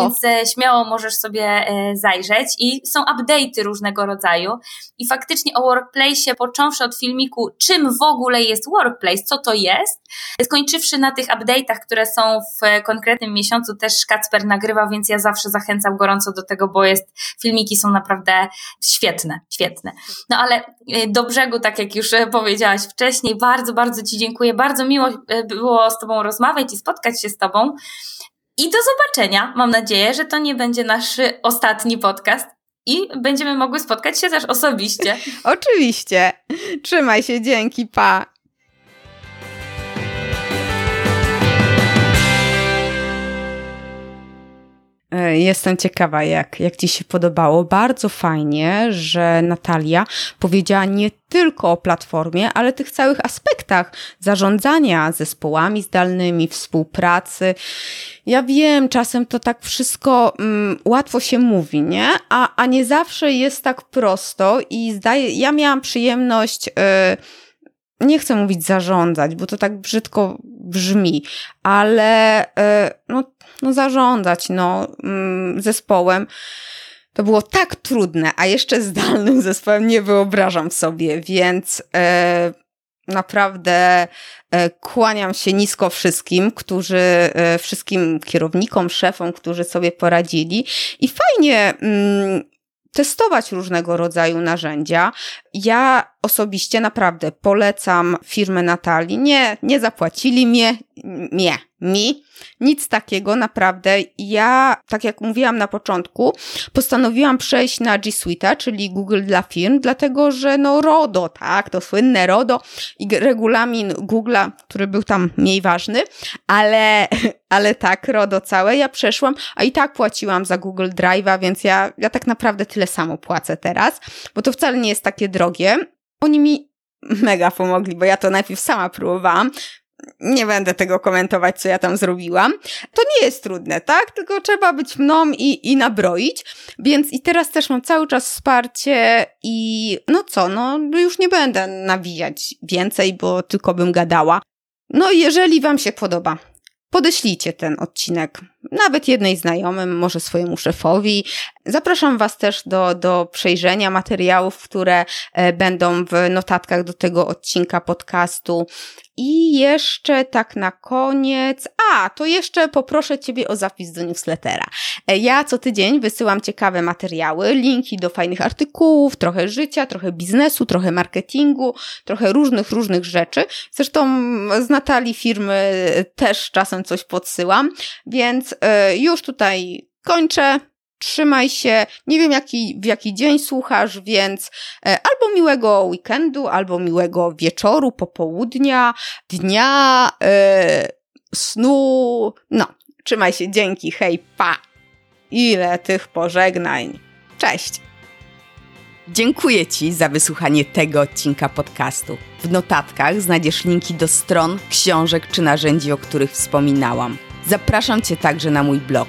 więc e, śmiało możesz sobie e, zajrzeć. I są update'y różnego rodzaju. I faktycznie o Workplace, począwszy od filmiku czym w ogóle jest Workplace, co to jest, skończywszy na tych update'ach, które są w konkretnym miesiącu też Kacper nagrywa, więc ja zawsze zachęcam gorąco do tego, bo jest, filmiki są naprawdę świetne, świetne. No ale do brzegu, tak jak już powiedziałaś wcześniej. Bardzo, bardzo Ci dziękuję. Bardzo miło e, było z Tobą rozmawiać i spotkać się z Tobą. I do zobaczenia. Mam nadzieję, że to nie będzie nasz ostatni podcast. I będziemy mogły spotkać się też osobiście. <laughs> Oczywiście. Trzymaj się, dzięki, pa. Jestem ciekawa, jak, jak Ci się podobało. Bardzo fajnie, że Natalia powiedziała nie tylko o platformie, ale tych całych aspektach zarządzania zespołami zdalnymi, współpracy. Ja wiem, czasem to tak wszystko mm, łatwo się mówi, nie? A, a nie zawsze jest tak prosto i zdaje, ja miałam przyjemność. Yy, nie chcę mówić zarządzać, bo to tak brzydko brzmi, ale yy, no, no zarządzać no, mm, zespołem. To było tak trudne, a jeszcze zdalnym <laughs> zespołem nie wyobrażam sobie, więc e, naprawdę e, kłaniam się nisko wszystkim, którzy, e, wszystkim kierownikom, szefom, którzy sobie poradzili. I fajnie mm, testować różnego rodzaju narzędzia. Ja osobiście naprawdę polecam firmę Natalii. Nie, nie zapłacili mnie, mnie, mi. Nic takiego, naprawdę. Ja, tak jak mówiłam na początku, postanowiłam przejść na G Suite, czyli Google dla firm, dlatego że no RODO, tak, to słynne RODO i regulamin Google'a, który był tam mniej ważny, ale, <laughs> ale tak, RODO całe ja przeszłam, a i tak płaciłam za Google Drive'a, więc ja, ja tak naprawdę tyle samo płacę teraz, bo to wcale nie jest takie drogie. Oni mi mega pomogli, bo ja to najpierw sama próbowałam. Nie będę tego komentować, co ja tam zrobiłam. To nie jest trudne, tak? Tylko trzeba być mną i, i nabroić. Więc i teraz też mam cały czas wsparcie i no co, no już nie będę nawijać więcej, bo tylko bym gadała. No jeżeli Wam się podoba, podeślijcie ten odcinek nawet jednej znajomym, może swojemu szefowi. Zapraszam Was też do, do przejrzenia materiałów, które e, będą w notatkach do tego odcinka podcastu. I jeszcze tak na koniec, a to jeszcze poproszę Ciebie o zapis do newslettera. E, ja co tydzień wysyłam ciekawe materiały, linki do fajnych artykułów, trochę życia, trochę biznesu, trochę marketingu, trochę różnych, różnych rzeczy. Zresztą z Natalii firmy też czasem coś podsyłam, więc e, już tutaj kończę. Trzymaj się. Nie wiem, jaki, w jaki dzień słuchasz, więc e, albo miłego weekendu, albo miłego wieczoru, popołudnia, dnia, yy, snu. No, trzymaj się. Dzięki. Hej, pa. Ile tych pożegnań. Cześć. Dziękuję Ci za wysłuchanie tego odcinka podcastu. W notatkach znajdziesz linki do stron, książek czy narzędzi, o których wspominałam. Zapraszam Cię także na mój blog